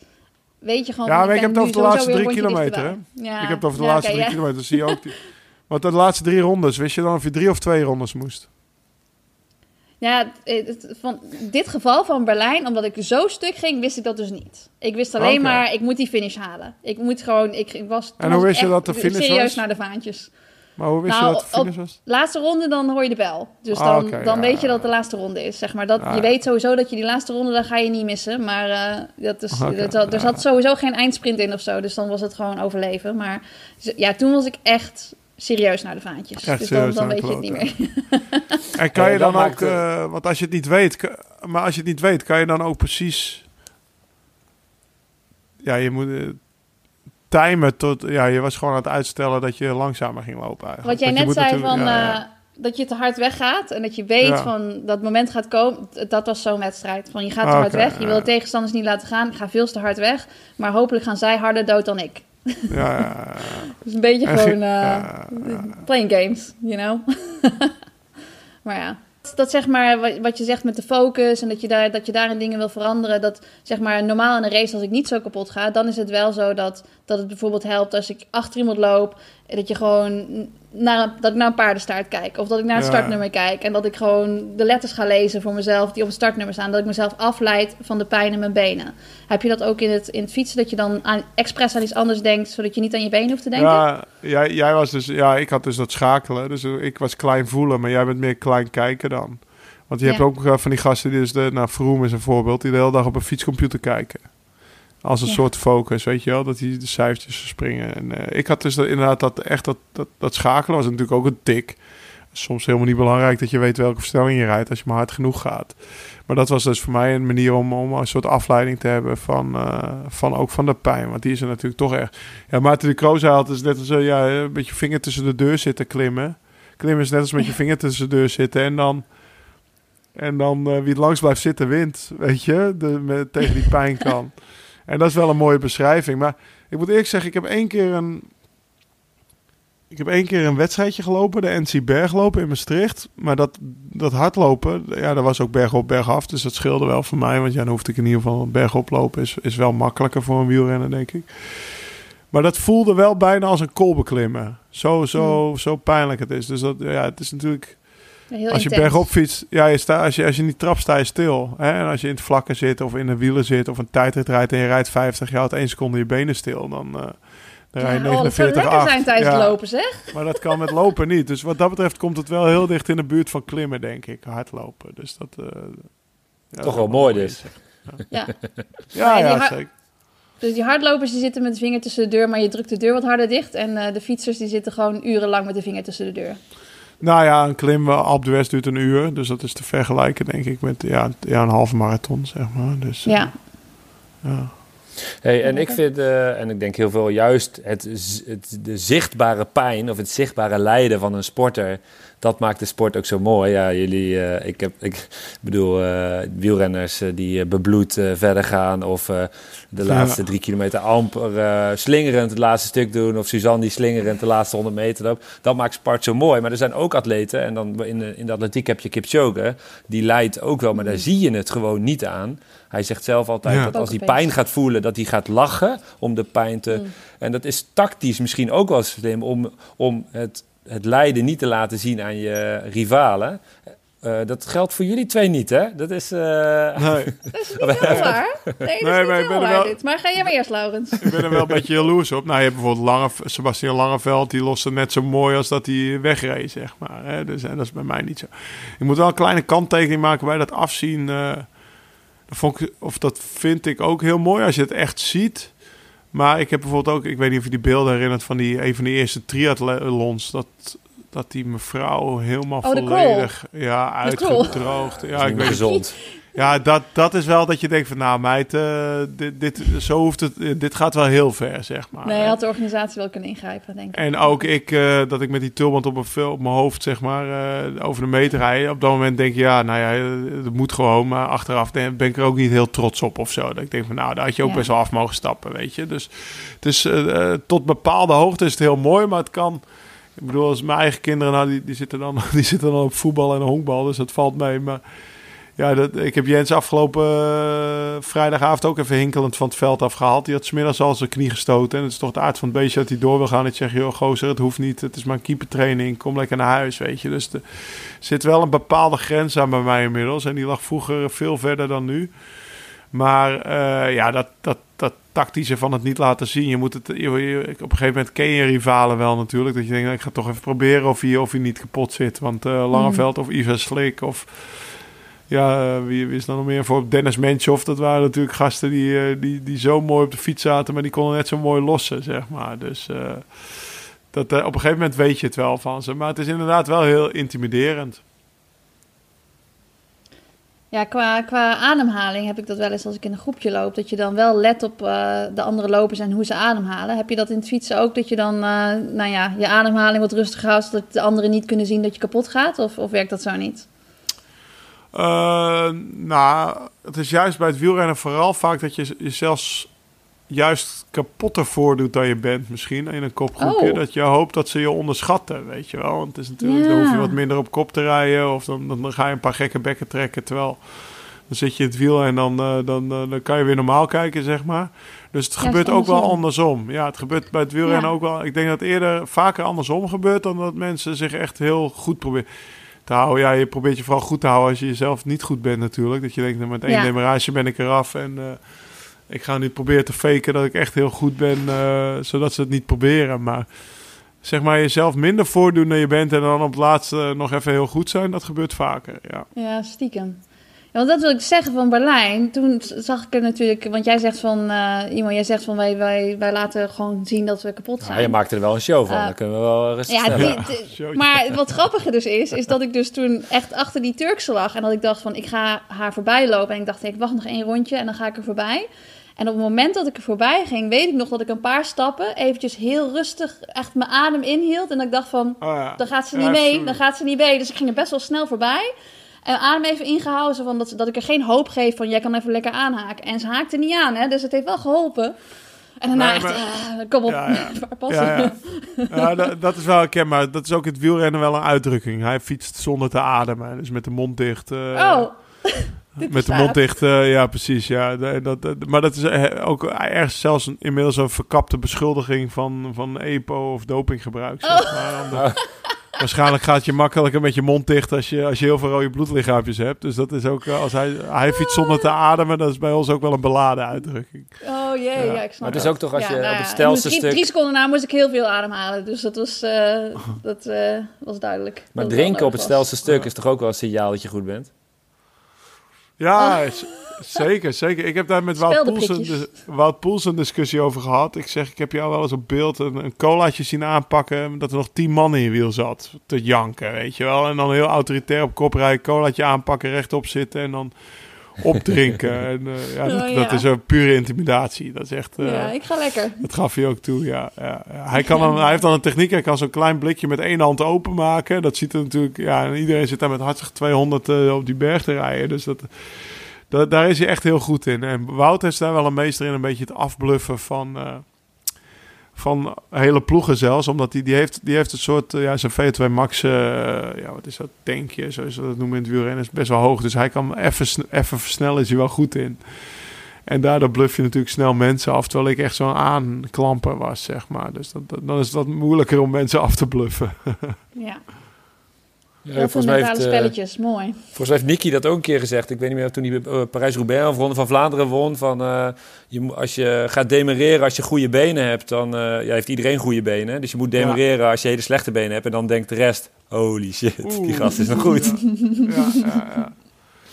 weet je gewoon. Ja, maar ik heb het over de laatste drie kilometer. Ja, Ik heb het over de ja, laatste drie ja. kilometer, zie je ook. Die... Want de laatste drie rondes, wist je dan of je drie of twee rondes moest? Ja, het- van dit geval van Berlijn, omdat ik zo stuk ging, wist ik dat dus niet. Ik wist alleen maar, ik moet die finish halen. Ik moet gewoon, ik, ik was. En hoe wist je dat de finish serieus was? naar de vaantjes. Maar hoe wist Nou, je dat finish was? Laatste ronde, dan hoor je de bel. Dus Ah, dan, dan ja. weet je dat het de laatste ronde is. Zeg maar. dat, Ja. Je weet sowieso dat je die laatste ronde, dan ga je niet missen. Maar eh, dat is, Oké, dat, er ja. zat sowieso geen eindsprint in of zo. Dus dan was het gewoon overleven. Maar ja, toen was ik echt serieus naar de vaantjes. Echt dus dan, weet je het niet meer. En kan je dan ook, eh, want als je het niet weet, maar als je het niet weet, kan je dan ook precies, ja, je moet eh, timen tot, ja, je was gewoon aan het uitstellen dat je langzamer ging lopen eigenlijk. Wat jij net zei van eh, dat je te hard weggaat en dat je weet Ja. van dat moment gaat komen. Dat was zo'n wedstrijd. Van je gaat te Ah, hard weg, je wil de tegenstanders niet laten gaan. Ik ga veel te hard weg, maar hopelijk gaan zij harder dood dan ik. Ja, ja. Dus een beetje En gewoon ge- eh, playing games, you know. maar ja, dat zeg maar wat, je zegt met de focus en dat je, daar, dat je daarin dingen wil veranderen. Dat zeg maar normaal in een race als ik niet zo kapot ga, dan is het wel zo dat, dat het bijvoorbeeld helpt als ik achter iemand loop. Dat je gewoon naar, een- dat ik naar een paardenstaart kijk. Of dat ik naar het Ja. startnummer kijk. En dat ik gewoon de letters ga lezen voor mezelf die op het startnummer staan. Dat ik mezelf afleid van de pijn in mijn benen. Heb je dat ook in het, in het fietsen? Dat je dan aan, expres aan iets anders denkt, zodat je niet aan je benen hoeft te denken? Ja, jij, jij was dus, ja, ik had dus dat schakelen. Dus ik was klein voelen, maar jij bent meer klein kijken dan. Want je Ja. hebt ook eh, van die gasten die dus, de, nou, Vroom is een voorbeeld, die de hele dag op een fietscomputer kijken. Als een Ja. soort focus, weet je wel, dat die de cijfertjes verspringen. En eh, ik had dus dat, inderdaad dat, echt dat, dat, dat schakelen was natuurlijk ook een tik. Soms helemaal niet belangrijk dat je weet welke versnelling je rijdt als je maar hard genoeg gaat. Maar dat was dus voor mij een manier om, om een soort afleiding te hebben van, eh, van ook van de pijn. Want die is er natuurlijk toch echt. Ja, Maarten de zei altijd, is net als eh, ja, een beetje vinger tussen de deur zitten klimmen. Klimmen is net als met je vinger tussen de deur zitten en dan... En dan wie het langs blijft zitten wint, weet je, de, met, tegen die pijn kan. En dat is wel een mooie beschrijving. Maar ik moet eerlijk zeggen, ik heb één keer een... Ik heb één keer een wedstrijdje gelopen, de NC Berglopen in Maastricht. Maar dat, dat hardlopen, ja, dat was ook bergop, bergaf. Dus dat scheelde wel voor mij. Want ja, dan hoefde ik in ieder geval bergop lopen. Is, is wel makkelijker voor een wielrenner, denk ik. Maar dat voelde wel bijna als een kool beklimmen. Zo, zo, zo pijnlijk het is. Dus dat, ja, het is natuurlijk... Heel als je intens. bergop fietst, ja, je sta, als, je, als je niet trapt, sta je stil. Hè? En als je in het vlakken zit of in de wielen zit of een tijdrit rijdt en je rijdt 50, je houdt één seconde je benen stil, dan, eh dan rij je Ja, oh, dat zou 49 lekker af. zijn tijdens Ja, het lopen, zeg. Maar dat kan met lopen niet. Dus wat dat betreft komt het wel heel dicht in de buurt van klimmen, denk ik. Hardlopen. Dus dat... eh, ja, Toch dat wel mooi dus. Ja. Ja, ja, zeker. Dus die hardlopers die zitten met de vinger tussen de deur, maar je drukt de deur wat harder dicht. En eh, de fietsers die zitten gewoon urenlang met de vinger tussen de deur. Nou ja, een klim eh, Alpe d'Huez duurt een uur. Dus dat is te vergelijken, denk ik, met ja, ja, een halve marathon, zeg maar. Dus, eh, Ja. ja. Hey, en ik vind, eh, en ik denk heel veel, juist het, het, de zichtbare pijn of het zichtbare lijden van een sporter, dat maakt de sport ook zo mooi. Ja, jullie, eh, ik, heb, ik bedoel, eh, wielrenners eh, die bebloed verder gaan of eh, de Ja. laatste drie kilometer amper slingerend het laatste stuk doen of Suzanne die slingerend de laatste 100 meter loopt. Dat maakt sport zo mooi. Maar er zijn ook atleten, en dan in de, in de atletiek heb je Kipchoge, die leidt ook wel, maar daar zie je het gewoon niet aan. Hij zegt zelf altijd Ja. dat als hij pijn gaat voelen, dat hij gaat lachen om de pijn te... Mm. En dat is tactisch misschien ook wel slim om, om het, het lijden niet te laten zien aan je rivalen. Eh, dat geldt voor jullie twee niet, hè? Dat is... eh, Dat Nee, is niet heel waar. Nee, dat is Nee, niet maar ik heel ben er waar wel- dit. Maar ga jij maar eerst, Laurens. ik ben er wel een beetje jaloers op. Nou, je hebt bijvoorbeeld Lange, Sebastian Langeveld. Die loste net zo mooi als dat hij wegreed, zeg maar. Hè? Dus en dat is bij mij niet zo. Je moet wel een kleine kanttekening maken bij dat afzien. eh, dat vond ik, of dat vind ik ook heel mooi als je het echt ziet. Maar ik heb bijvoorbeeld ook, ik weet niet of je die beelden herinnert van die een van die eerste triathlons. Dat, dat die mevrouw helemaal Oh, de volledig ja, De uitgedroogd. Ja, ik weet gezond. Ja, dat, dat is wel dat je denkt van, nou meid, eh, dit, dit, zo hoeft het, dit gaat wel heel ver, zeg maar. Nee, had de organisatie wel kunnen ingrijpen, denk ik. En ook ik, eh, dat ik met die tulband op mijn, op mijn hoofd, zeg maar, eh, over de meter rijd. Op dat moment denk je, ja, nou ja, dat moet gewoon. Maar achteraf ben ik er ook niet heel trots op of zo. Dat ik denk van, nou, daar had je ook Ja. best wel af mogen stappen, weet je. Dus, dus tot bepaalde hoogte is het heel mooi, maar het kan... Ik bedoel, als mijn eigen kinderen, nou, die, die, zitten dan, die zitten dan op voetbal en honkbal, dus dat valt mee. Maar ja, dat, ik heb Jens afgelopen eh, vrijdagavond ook even hinkelend van het veld afgehaald. Die had smiddags al zijn knie gestoten. En het is toch de aard van het beestje dat hij door wil gaan. Ik zeg, joh, gozer, het hoeft niet. Het is maar een keepertraining. Kom lekker naar huis, weet je. Dus er zit wel een bepaalde grens aan bij mij inmiddels. En die lag vroeger veel verder dan nu. Maar eh, ja, dat, dat, dat tactische van het niet laten zien. Je moet het, je, je- op een gegeven moment ken je rivalen wel natuurlijk. Dat je denkt, nou, ik ga toch even proberen of hij, of hij niet kapot zit. Want eh Langeveld of Ivan Slik of... Ja, eh, wie, is dan nog meer voor? Dennis Menchoff, dat waren natuurlijk gasten die, eh, die, die zo mooi op de fiets zaten, maar die konden net zo mooi lossen, zeg maar. Dus eh, dat, op een gegeven moment weet je het wel van ze. Maar het is inderdaad wel heel intimiderend. Ja, qua, qua ademhaling heb ik dat wel eens als ik in een groepje loop. Dat je dan wel let op de andere lopers en hoe ze ademhalen. Heb je dat in het fietsen ook? Dat je dan nou ja, je ademhaling wat rustiger houdt. Zodat de anderen niet kunnen zien dat je kapot gaat? Of, of werkt dat zo niet? Eh, nou, het is juist bij het wielrennen vooral vaak dat je jezelf juist kapotter voordoet dan je bent misschien in een kopgroepje. Oh. Dat je hoopt dat ze je onderschatten, weet je wel. Want het is natuurlijk, dan hoef je wat minder op kop te rijden of dan, dan, ga je een paar gekke bekken trekken. Terwijl dan zit je in het wiel en dan, eh, dan, eh, dan kan je weer normaal kijken, zeg maar. Dus het Ja, gebeurt ook wel andersom. andersom. Ja, het gebeurt bij het wielrennen Ja. ook wel. Ik denk dat het eerder vaker andersom gebeurt dan dat mensen zich echt heel goed proberen te houden. Ja, je probeert je vooral goed te houden als je jezelf niet goed bent natuurlijk. Dat je denkt, nou, met één Ja. demarage ben ik eraf en eh, ik ga nu proberen te faken dat ik echt heel goed ben, eh, zodat ze het niet proberen. Maar zeg maar jezelf minder voordoen dan je bent en dan op het laatste nog even heel goed zijn, dat gebeurt vaker. Ja. Ja, stiekem. Ja, want dat wil ik zeggen van Berlijn. Toen zag ik er natuurlijk... Want jij zegt van... eh iemand, jij zegt van wij, wij, wij laten gewoon zien dat we kapot zijn. Nou, je maakt er wel een show van. Eh, Dan kunnen we wel rustig Ja, die- die- maar wat grappiger dus is, is dat ik dus toen echt achter die Turkse lag. En dat ik dacht van, ik ga haar voorbij lopen. En ik dacht, ik wacht nog één rondje en dan ga ik er voorbij. En op het moment dat ik er voorbij ging, weet ik nog dat ik een paar stappen eventjes heel rustig echt mijn adem inhield. En dat ik dacht van, Oh, ja. dan gaat ze Ja, niet mee, sorry. dan gaat ze niet mee. Dus ik ging er best wel snel voorbij. En adem even ingehouden, zo van dat, dat ik er geen hoop geef van, jij kan even lekker aanhaken. En ze haakte niet aan, hè, dus het heeft wel geholpen. En daarna Nee, echt, maar- eh, kom op, Ja, ja. waar passen? Ja, ja. ja dat, dat is wel herkenbaar. Dat is ook in het wielrennen wel een uitdrukking. Hij fietst zonder te ademen. Dus met de mond dicht. eh, Oh, dit met de mond dicht, eh, ja precies. Ja. Dat, maar dat is ook ergens zelfs een, inmiddels een verkapte beschuldiging van, van EPO of dopinggebruik. Zeg Oh. maar. waarschijnlijk gaat je makkelijker met je mond dicht als je, als je heel veel rode bloedlichaampjes hebt. Dus dat is ook, eh, als hij, hij fietst zonder te ademen, dat is bij ons ook wel een beladen uitdrukking. Oh jee, ja, Ja. ik snap Maar het is ook toch als Ja, je nou op ja, het stelste stuk... Drie seconden na moest ik heel veel ademhalen, dus dat was, eh, dat, eh, was duidelijk. Maar drinken op het stelste stuk is toch ook wel een signaal dat je goed bent? Ja, Oh. zeker, zeker. Ik heb daar met Wout Poels, een, Speldenprikjes. dis- Wout Poels een discussie over gehad. Ik zeg, ik heb jou wel eens op beeld een, een colaatje zien aanpakken... dat er nog tien man in je wiel zat te janken, weet je wel. En dan heel autoritair op kop rijden, colaatje aanpakken, rechtop zitten... en dan opdrinken. en, eh, ja, dat, Oh, dat ja. is een pure intimidatie. Dat is echt... eh, Ja, ik ga lekker. Dat gaf hij ook toe, ja. ja, ja. Hij, kan dan, hij heeft dan een techniek, hij kan zo'n klein blikje met één hand openmaken. Dat ziet er natuurlijk, ja, en iedereen zit daar met hartstikke 200 eh, op die berg te rijden. Dus dat, dat, daar is hij echt heel goed in. En Wout is daar wel een meester in, een beetje het afbluffen van, eh, van hele ploegen zelfs. Omdat hij die heeft, die heeft een soort, eh, ja, zijn V2 Max, eh, ja, wat is dat, tankje, zoals ze dat noemen in het wielrennen, is best wel hoog. Dus hij kan even, even versnellen, is hij wel goed in. En daardoor bluff je natuurlijk snel mensen af. Terwijl ik echt zo'n aanklamper was, zeg maar. Dus dat, dat- dan is wat moeilijker om mensen af te bluffen. Ja, Ja, heel veel volgens, mij mentale heeft, eh, spelletjes, mooi. volgens mij heeft Nicky dat ook een keer gezegd. Ik weet niet meer toen hij uh, Parijs-Roubaix of Ronde van Vlaanderen won. Van, eh, je, moet- als je gaat demereren als je goede benen hebt, dan eh, ja, heeft iedereen goede benen. Dus je moet demereren als je hele slechte benen hebt. En dan denkt de rest, holy shit, die gast is nog goed. ja, ja, ja.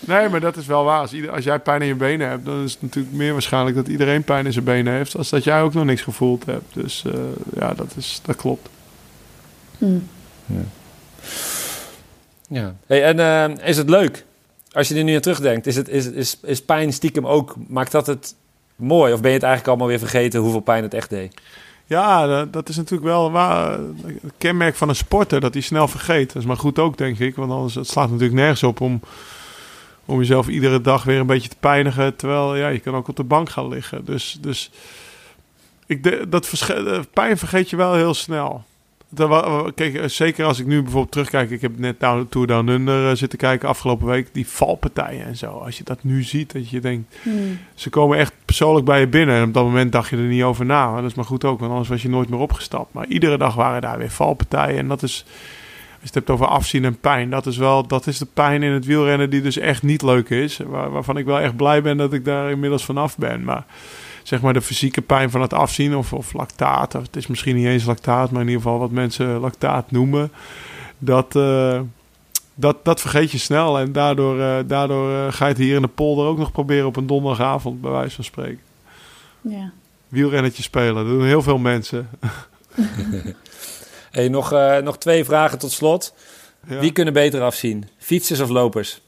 Nee, maar dat is wel waar. Als, ieder- als jij pijn in je benen hebt, dan is het natuurlijk meer waarschijnlijk dat iedereen pijn in zijn benen heeft. Als dat jij ook nog niks gevoeld hebt. Dus eh, ja, dat, is, dat klopt. Hm. Ja. Hey, en eh, is het leuk? Als je er nu aan terugdenkt, is, het, is, is, is pijn stiekem ook, maakt dat het mooi? Of ben je het eigenlijk allemaal weer vergeten hoeveel pijn het echt deed? Ja, dat, is natuurlijk wel waar, het kenmerk van een sporter, dat hij snel vergeet. Dat is maar goed ook, denk ik. Want anders het slaat natuurlijk nergens op om, om jezelf iedere dag weer een beetje te pijnigen. Terwijl ja, je kan ook op de bank gaan liggen. Dus, dus ik de, dat eh, pijn vergeet je wel heel snel. Dat Kijk, eh, zeker als ik nu bijvoorbeeld terugkijk. Ik heb net de Tour Down Under eh, zitten kijken afgelopen week. Die valpartijen en zo. Als je dat nu ziet, dat je denkt... Hm. Ze komen echt persoonlijk bij je binnen. En op dat moment dacht je er niet over na. Maar dat is maar goed ook, want anders was je nooit meer opgestapt. Maar iedere dag waren daar weer valpartijen. En dat is, als je het hebt over afzien en pijn, dat is wel dat is de pijn in het wielrennen die dus echt niet leuk is. Waar, waarvan ik wel echt blij ben dat ik daar inmiddels vanaf ben. Maar zeg maar de fysieke pijn van het afzien of, of lactaat. Of het is misschien niet eens lactaat, maar in ieder geval wat mensen lactaat noemen. Dat, eh, dat, dat vergeet je snel. En daardoor, eh, daardoor eh, ga je het hier in de polder ook nog proberen op een donderdagavond, bij wijze van spreken. Ja. Wielrennetje spelen, dat doen heel veel mensen. Hey, nog, eh, nog twee vragen tot slot. Ja. Wie kunnen beter afzien? Fietsers of lopers?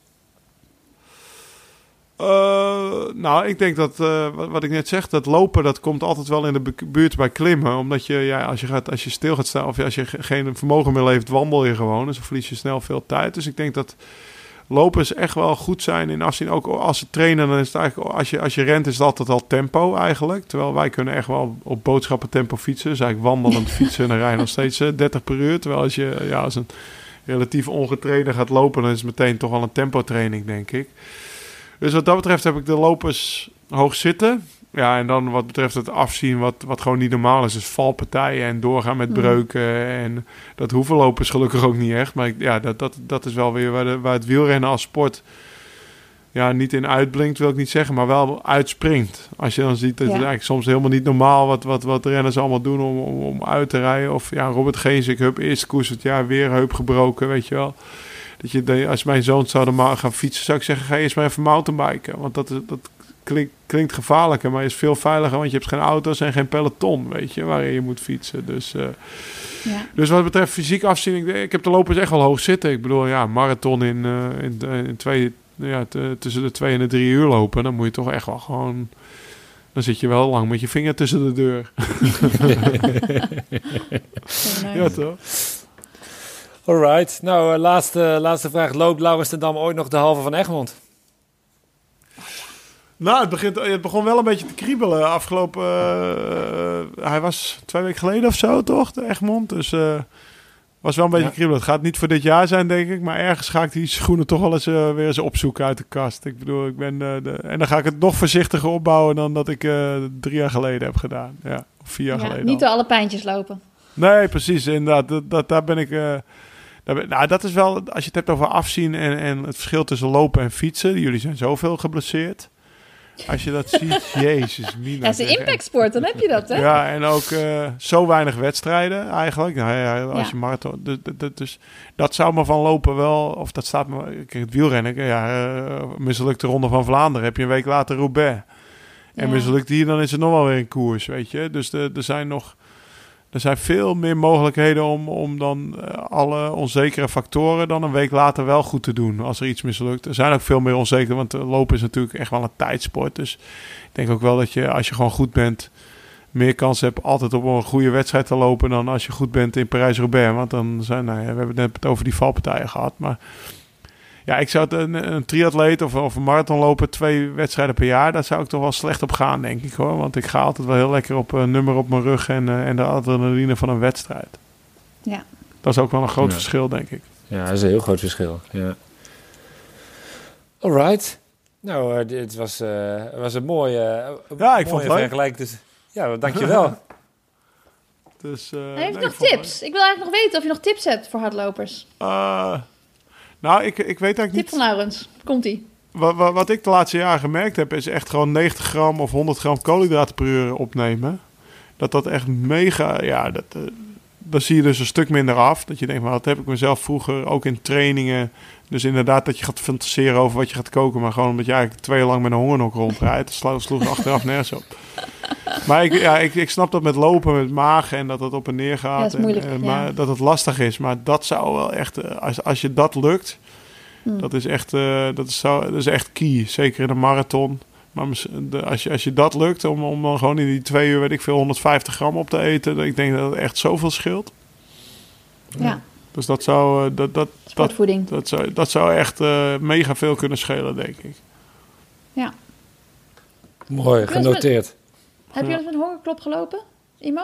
Eh, nou, ik denk dat, eh, wat, wat ik net zeg, dat lopen, dat komt altijd wel in de bu- buurt bij klimmen. Omdat je, ja, als je, gaat, als je stil gaat staan, of als je ge- geen vermogen meer levert, wandel je gewoon. Dus dan verlies je snel veel tijd. Dus ik denk dat lopers echt wel goed zijn in afzien. Ook als ze trainen, dan is het eigenlijk, als je, als je rent, is het altijd al tempo eigenlijk. Terwijl wij kunnen echt wel op boodschappen tempo fietsen. Dus eigenlijk wandelend fietsen en dan rij je nog steeds eh, 30 per uur. Terwijl als je, ja, als een relatief ongetrainde gaat lopen, dan is het meteen toch wel een tempotraining, denk ik. Dus wat dat betreft heb ik de lopers hoog zitten. Ja, en dan wat betreft het afzien, wat, wat gewoon niet normaal is, is valpartijen en doorgaan met Mhm. breuken. En dat hoeven lopers gelukkig ook niet echt. Maar ik, ja, dat, dat, dat is wel weer waar, de, waar het wielrennen als sport ja, niet in uitblinkt, wil ik niet zeggen, maar wel uitspringt. Als je dan ziet dat Ja. het eigenlijk soms helemaal niet normaal wat, wat, wat renners allemaal doen om, om, om uit te rijden. Of ja, Robert Geesink, hup, eerste koers het jaar weer heup gebroken, weet je wel. Dat je, als mijn zoon zou gaan fietsen, zou ik zeggen, ga eerst maar even mountainbiken. Want dat, is- dat klinkt, klinkt gevaarlijker, maar is veel veiliger, want je hebt geen auto's en geen peloton, weet je, waarin je moet fietsen. Dus, eh, Ja. dus wat betreft fysiek afzien, ik, ik heb de lopers echt wel hoog zitten. Ik bedoel, ja, marathon in, eh, in, in twee, ja, tussen de twee en de drie uur lopen, dan moet je toch echt wel gewoon... Dan zit je wel lang met je vinger tussen de deur. Ja, toch? Alright. Nou, eh, laatste, laatste vraag. Loopt Laurens ten Dam ooit nog de halve van Egmond? Nou, het, begint, het begon wel een beetje te kriebelen. Afgelopen. eh, hij was twee weken geleden of zo, toch? De Egmond. Dus. eh was wel een beetje Ja. kriebelen. Het gaat niet voor dit jaar zijn, denk ik. Maar ergens ga ik die schoenen toch wel eens eh, weer eens opzoeken uit de kast. Ik bedoel, ik ben. eh, de, en dan ga ik het nog voorzichtiger opbouwen dan dat ik eh, drie jaar geleden heb gedaan. Ja, of vier jaar Ja, geleden. niet al. door alle pijntjes lopen. Nee, precies. Inderdaad. Dat, dat, daar ben ik. Eh, Dat, nou, dat is wel, als je het hebt over afzien en, en het verschil tussen lopen en fietsen. Jullie zijn zoveel geblesseerd. Als je dat ziet, jezus, mina. Ja, het is een impactsport, dan heb je dat, hè? Ja, en ook uh, zo weinig wedstrijden eigenlijk. Nou, ja, als Ja. je marathon... Dus, dat zou me van lopen wel... Of dat staat me... Kijk, het wielrennen, ja, uh, mislukte Ronde van Vlaanderen. Heb je een week later Roubaix. En Ja. mislukt die, dan is het nog wel weer een koers, weet je. Dus de, er zijn nog... Er zijn veel meer mogelijkheden om, om dan uh, alle onzekere factoren dan een week later wel goed te doen als er iets mislukt. Er zijn ook veel meer onzeker, want lopen is natuurlijk echt wel een tijdsport. Dus ik denk ook wel dat je als je gewoon goed bent, meer kans hebt altijd op een goede wedstrijd te lopen dan als je goed bent in Parijs-Roubaix. Want dan zijn, nou ja, we hebben het net over die valpartijen gehad. Maar ja, ik zou het een, een triatleet of, of een marathon lopen, twee wedstrijden per jaar, daar zou ik toch wel slecht op gaan, denk ik hoor. Want ik ga altijd wel heel lekker op een nummer op mijn rug en, uh, en de adrenaline van een wedstrijd. Ja. Dat is ook wel een groot Ja. verschil, denk ik. Ja, dat is een heel groot verschil. Ja. Alright. Nou, uh, dit was, uh, was een mooie, uh, Ja, ik vond het leuk. Dus, ja, dankjewel. dus, uh, Heeft nee, nog tips? Ik wil eigenlijk nog weten of je nog tips hebt voor hardlopers. Nou, ik, ik weet eigenlijk Tip niet... van Laurens, komt-ie. Wat, wat, wat, ik de laatste jaren gemerkt heb, is echt gewoon 90 gram of 100 gram koolhydraten per uur opnemen. Dat dat echt mega... Ja, dat, uh, dan zie je dus een stuk minder af. Dat je denkt, maar dat heb ik mezelf vroeger ook in trainingen... Dus inderdaad dat je gaat fantaseren over wat je gaat koken... maar gewoon omdat je eigenlijk twee jaar lang met een hongernok rondrijdt. Dat sloeg achteraf nergens op. Maar ik, ja, ik, ik snap dat met lopen, met maag en dat het op en neer gaat. Ja, dat is moeilijk, en, en, ja. maar dat het lastig is. Maar dat zou wel echt... uh, Als, als je dat lukt, Hmm. dat is echt, uh, dat is, zo, dat is echt key. Zeker in een marathon. Maar als, je, als je dat lukt, om, om dan gewoon in die twee uur, weet ik veel, 150 gram op te eten. Ik denk dat het echt zoveel scheelt. Ja. Dus dat zou, dat, dat. Dat, dat, zou, dat zou echt uh, mega veel kunnen schelen, denk ik. Ja. Mooi, genoteerd. Heb je eens met een hongerklop gelopen, Imo?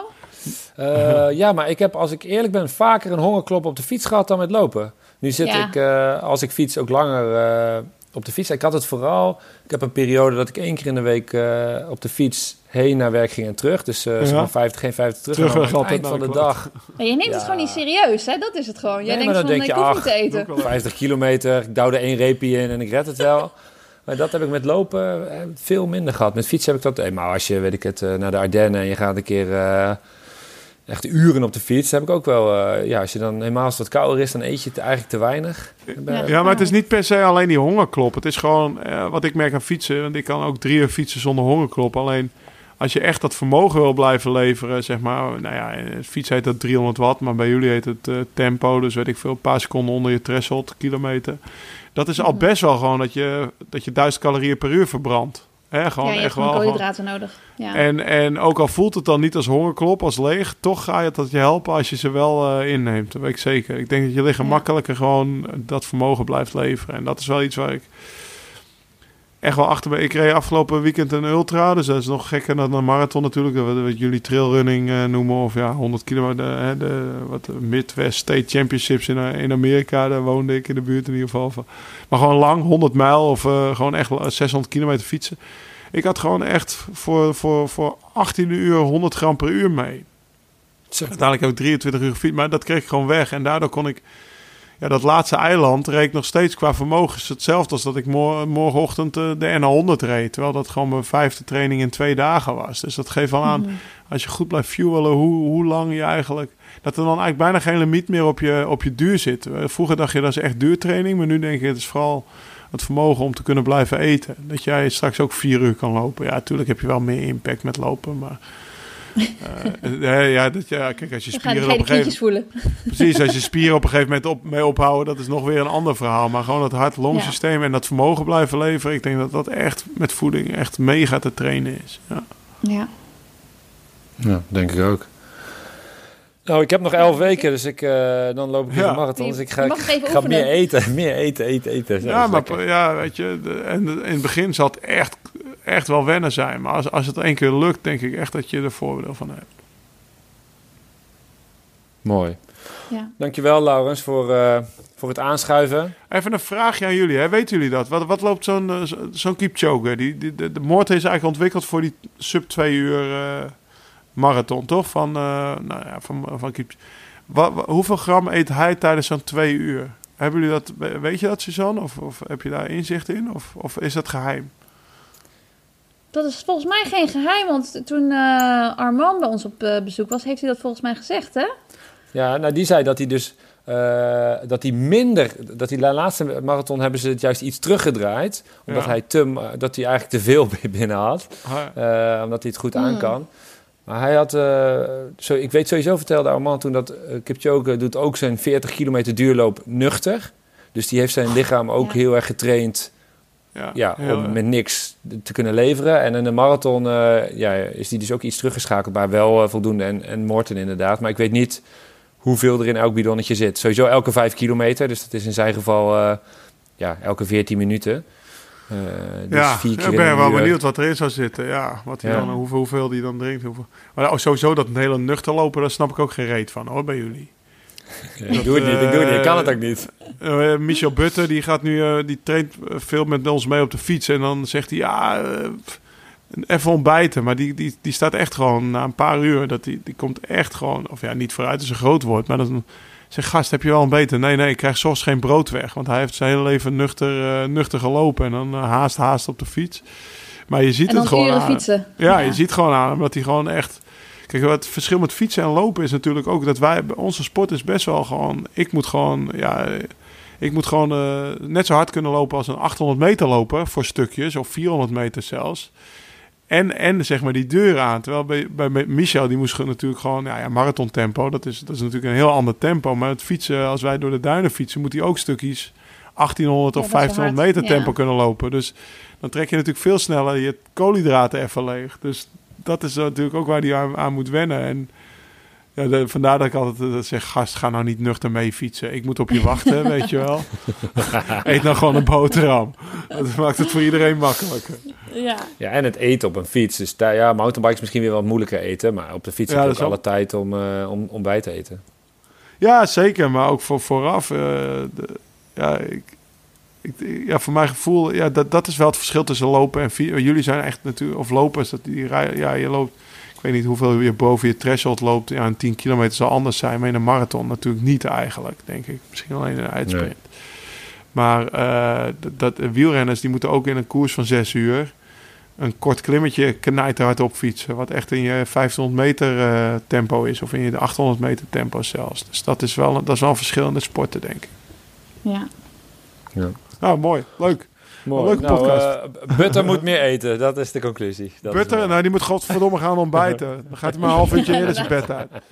Uh, ja, maar ik heb, als ik eerlijk ben, vaker een hongerklop op de fiets gehad dan met lopen. Nu zit Ja. ik, uh, als ik fiets, ook langer uh, op de fiets. Ik had het vooral, ik heb een periode dat ik één keer in de week uh, op de fiets heen naar werk ging en terug. Dus uh, Ja. zeg maar 50, geen 50 terug. Terug aan het eind van de de dag. Maar je neemt Ja. het gewoon niet serieus, hè? Dat is het gewoon. Jij Nee, maar denkt dan van, denk ik je, hoef niet te eten. ook wel. 50 kilometer, ik douwde één reepje in en ik red het wel. Maar dat heb ik met lopen eh, veel minder gehad. Met fietsen heb ik dat... eh, Maar als je, weet ik het, eh, naar de Ardennen en je gaat een keer... eh, echt uren op de fiets, heb ik ook wel... eh, ja, als je dan helemaal als het wat kouder is, dan eet je het eigenlijk te weinig. Ja. Maar het is niet per se alleen die hongerklop. Het is gewoon eh, wat ik merk aan fietsen. Want ik kan ook drie uur fietsen zonder hongerklop. Alleen als je echt dat vermogen wil blijven leveren, zeg maar. Nou ja, fiets heet dat 300 watt, maar bij jullie heet het tempo. Dus weet ik veel, een paar seconden onder je threshold kilometer. Dat is al Mhm. best wel gewoon dat je, dat je 1000 calorieën per uur verbrandt. Hè, gewoon ja, je echt wel. gewoon- koolhydraten nodig. Ja. En, en ook al voelt het dan niet als hongerklop, als leeg, toch ga je dat je helpen als je ze wel eh, inneemt. Dat weet ik zeker. Ik denk dat je lichaam Ja. makkelijker gewoon dat vermogen blijft leveren. En dat is wel iets waar ik echt wel achter ben. Ik reed afgelopen weekend een ultra, dus dat is nog gekker dan een marathon natuurlijk. Dat wat jullie trailrunning eh, noemen, of ja, 100 kilometer. De, wat, de Midwest State Championships in, eh, in Amerika, daar woonde ik in de buurt in ieder geval. van. Maar gewoon lang, 100 mijl of eh, gewoon echt 600 kilometer fietsen. Ik had gewoon echt voor, voor, voor 18 uur 100 gram per uur mee. Uiteindelijk heb ik 23 uur gefietst, maar dat kreeg ik gewoon weg. En daardoor kon ik... Ja, dat laatste eiland reed nog steeds qua vermogen. is hetzelfde als dat ik mor- morgenochtend eh, de N100 reed. Terwijl dat gewoon mijn vijfde training in twee dagen was. Dus dat geeft wel aan, Mhm. als je goed blijft fuelen, hoe, hoe lang je eigenlijk... Dat er dan eigenlijk bijna geen limiet meer op je, op je duur zit. Vroeger dacht je dat is echt duurtraining. Maar nu denk ik het is vooral het vermogen om te kunnen blijven eten. Dat jij straks ook vier uur kan lopen. Ja, natuurlijk heb je wel meer impact met lopen. Maar eh, eh, ja, dat, ja, kijk, als je spieren op een gegeven voelen. Precies, als je spieren op een gegeven moment op, mee ophouden, dat is nog weer een ander verhaal. Maar gewoon het hart-longsysteem en dat vermogen blijven leveren. Ik denk dat dat echt met voeding echt mega te trainen is. Ja. Ja. Ja, denk ik ook. Nou, ik heb nog elf weken, dus ik, eh, dan loop ik weer Ja. een marathon. Dus ik ga, ik ga meer eten, meer eten, eten, eten. Zo, Ja, dat maar lekker. ja, weet je, de- en de- in het begin zal het echt, echt wel wennen zijn. Maar als, als het één keer lukt, denk ik echt dat je er voordeel van hebt. Mooi. Ja. Dankjewel, Laurens, voor, eh, voor het aanschuiven. Even een vraagje aan jullie. Hè. Weten jullie dat? Wat, wat loopt zo'n zo- zo'n Kipchoge? Die, die, de, de moord is eigenlijk ontwikkeld voor die sub 2 uur eh, marathon, toch? Van, eh, nou ja, van, van hoeveel gram eet hij tijdens zo'n twee uur? Hebben jullie dat, we- weet je dat, Suzanne? Of, of heb je daar inzicht in? Of, of is dat geheim? Dat is volgens mij geen geheim, want toen eh, Armand bij ons op eh, bezoek was, heeft hij dat volgens mij gezegd, hè? Ja, nou die zei dat hij dus eh, dat hij minder, dat hij de laatste marathon hebben ze het juist iets teruggedraaid, omdat Ja. hij te, dat hij eigenlijk te veel binnen had, Ha- eh, omdat hij het goed aan Hmm. kan. Maar hij had, eh, zo, ik weet sowieso vertelde Armand toen dat uh, Kipchoge doet ook zijn 40 kilometer duurloop nuchter. Dus die heeft zijn lichaam ook ja. heel erg getraind Ja, om met niks te kunnen leveren. En in de marathon eh, ja, is die dus ook iets teruggeschakeld, maar wel eh, voldoende. En, en Morten inderdaad. Maar ik weet niet hoeveel er in elk bidonnetje zit. Sowieso elke vijf kilometer. Dus dat is in zijn geval eh, ja, elke 14 minuten. Dus ja, vier ja, keer ik ben wel uur. benieuwd wat erin zou zitten. Ja, wat hij Ja. dan, hoeveel, hoeveel die dan drinkt. Hoeveel. Maar oh, sowieso dat een hele nuchter lopen, daar snap ik ook geen reet van hoor, bij jullie. Ja, ik doe het niet, ik doe het niet. Ik kan het ook niet. Eh, Michel Butter, die gaat nu, eh, die traint eh, veel met ons mee op de fiets. En dan zegt hij, ja, eh, even ontbijten. Maar die, die, die staat echt gewoon na een paar uur, dat die, die komt echt gewoon, of ja, niet vooruit als een groot woord. Maar dan zegt, gast, heb je wel ontbeten? Nee, nee, ik krijg soms geen brood weg. Want hij heeft zijn hele leven nuchter, eh, nuchter gelopen. En dan eh, haast, haast op de fiets. Maar je ziet En het gewoon aan- fietsen. ja, je ziet gewoon aan hem dat hij gewoon echt. Kijk, wat het verschil met fietsen en lopen is natuurlijk ook dat wij, onze sport is best wel gewoon. Ik moet gewoon, ja, ik moet gewoon eh, net zo hard kunnen lopen als een 800 meter loper voor stukjes of 400 meter zelfs. En, en zeg maar die deur aan. Terwijl bij, bij Michel, die moest natuurlijk gewoon, ja, ja marathon tempo. Dat is, dat is natuurlijk een heel ander tempo. Maar het fietsen, als wij door de duinen fietsen, moet hij ook stukjes 1800 of Ja, best wel 1500 hard, meter tempo ja. kunnen lopen. Dus dan trek je natuurlijk veel sneller je koolhydraten even leeg. Dus dat is natuurlijk ook waar hij aan, aan moet wennen. En ja, de- vandaar dat ik altijd eh, zeg, gast, ga nou niet nuchter mee fietsen. Ik moet op je wachten, weet je wel. Eet nou gewoon een boterham. Dat maakt het voor iedereen makkelijker. Ja. Ja, en het eten op een fiets. Dus daar, ja, mountainbike is misschien weer wat moeilijker eten. Maar op de fiets Ja, heb je ook alle tijd om, eh, om, om bij te eten. Ja, zeker. Maar ook voor, vooraf. eh, de, ja, ik, ik, ja, voor mijn gevoel, ja, dat, dat is wel het verschil tussen lopen en fietsen. Jullie zijn echt natuurlijk, of lopers, dat die rijden, ja, je loopt, ik weet niet hoeveel je boven je threshold loopt. Ja, een 10 kilometer zal anders zijn, maar in een marathon natuurlijk niet eigenlijk, denk ik. Misschien alleen een uitsprint. Maar eh, dat, dat wielrenners die moeten ook in een koers van 6 uur een kort klimmetje knijterhard op fietsen. Wat echt in je 1500 meter eh, tempo is. Of in je 800 meter tempo zelfs. Dus dat is wel, dat is wel een verschil in de sporten, denk ik. ja. Ja. Nou, mooi. Leuk. Mooi. leuke nou, podcast. eh, Butter moet meer eten, dat is de conclusie. Dat Butter, mooi. nou, die moet godverdomme gaan ontbijten. Dan gaat hij maar een half uurtje eerder zijn bed uit.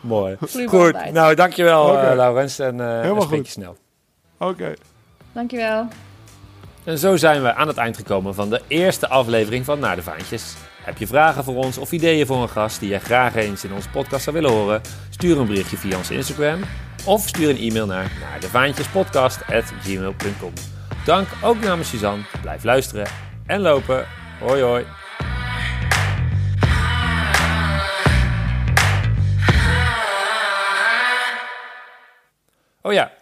Mooi. Goed, nou dankjewel eh, Laurens en eh Helemaal en spreek goed. je snel. Oké. Dankjewel. En zo zijn we aan het eind gekomen van de eerste aflevering van Naar de Vaantjes. Heb je vragen voor ons of ideeën voor een gast die je graag eens in onze podcast zou willen horen? Stuur een berichtje via onze Instagram of stuur een e-mail naar naardevaantjespodcast.gmail.com Dank ook namens Suzanne. Blijf luisteren en lopen. Hoi hoi. Oh ja,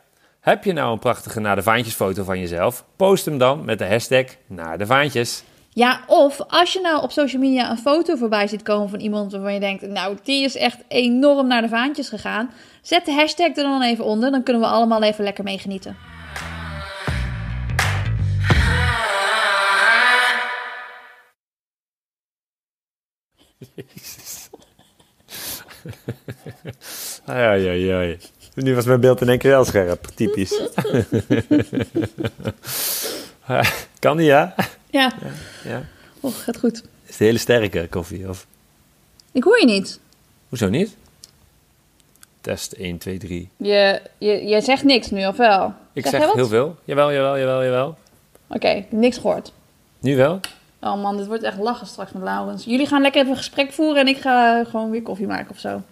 heb je nou een prachtige Naar de Vaantjes foto van jezelf? Post hem dan met de hashtag Naar de Vaantjes. Ja, of als je nou op social media een foto voorbij ziet komen van iemand waarvan je denkt, nou, die is echt enorm naar de vaantjes gegaan. Zet de hashtag er dan even onder, dan kunnen we allemaal even lekker meegenieten. Ai, ai, ai. Nu was mijn beeld in één keer wel scherp. Typisch. kan die, ja? Ja, ja? oh, gaat goed. Is het hele sterke koffie? Of Ik hoor je niet. hoezo niet? Test 1, 2, 3. Je, je, je zegt niks nu, of wel? Ik Zeg jij heel veel. Jawel, jawel, jawel, jawel. Oké, niks gehoord. Nu wel? Oh man, dit wordt echt lachen straks met Laurens. Jullie gaan lekker even een gesprek voeren en ik ga gewoon weer koffie maken of zo.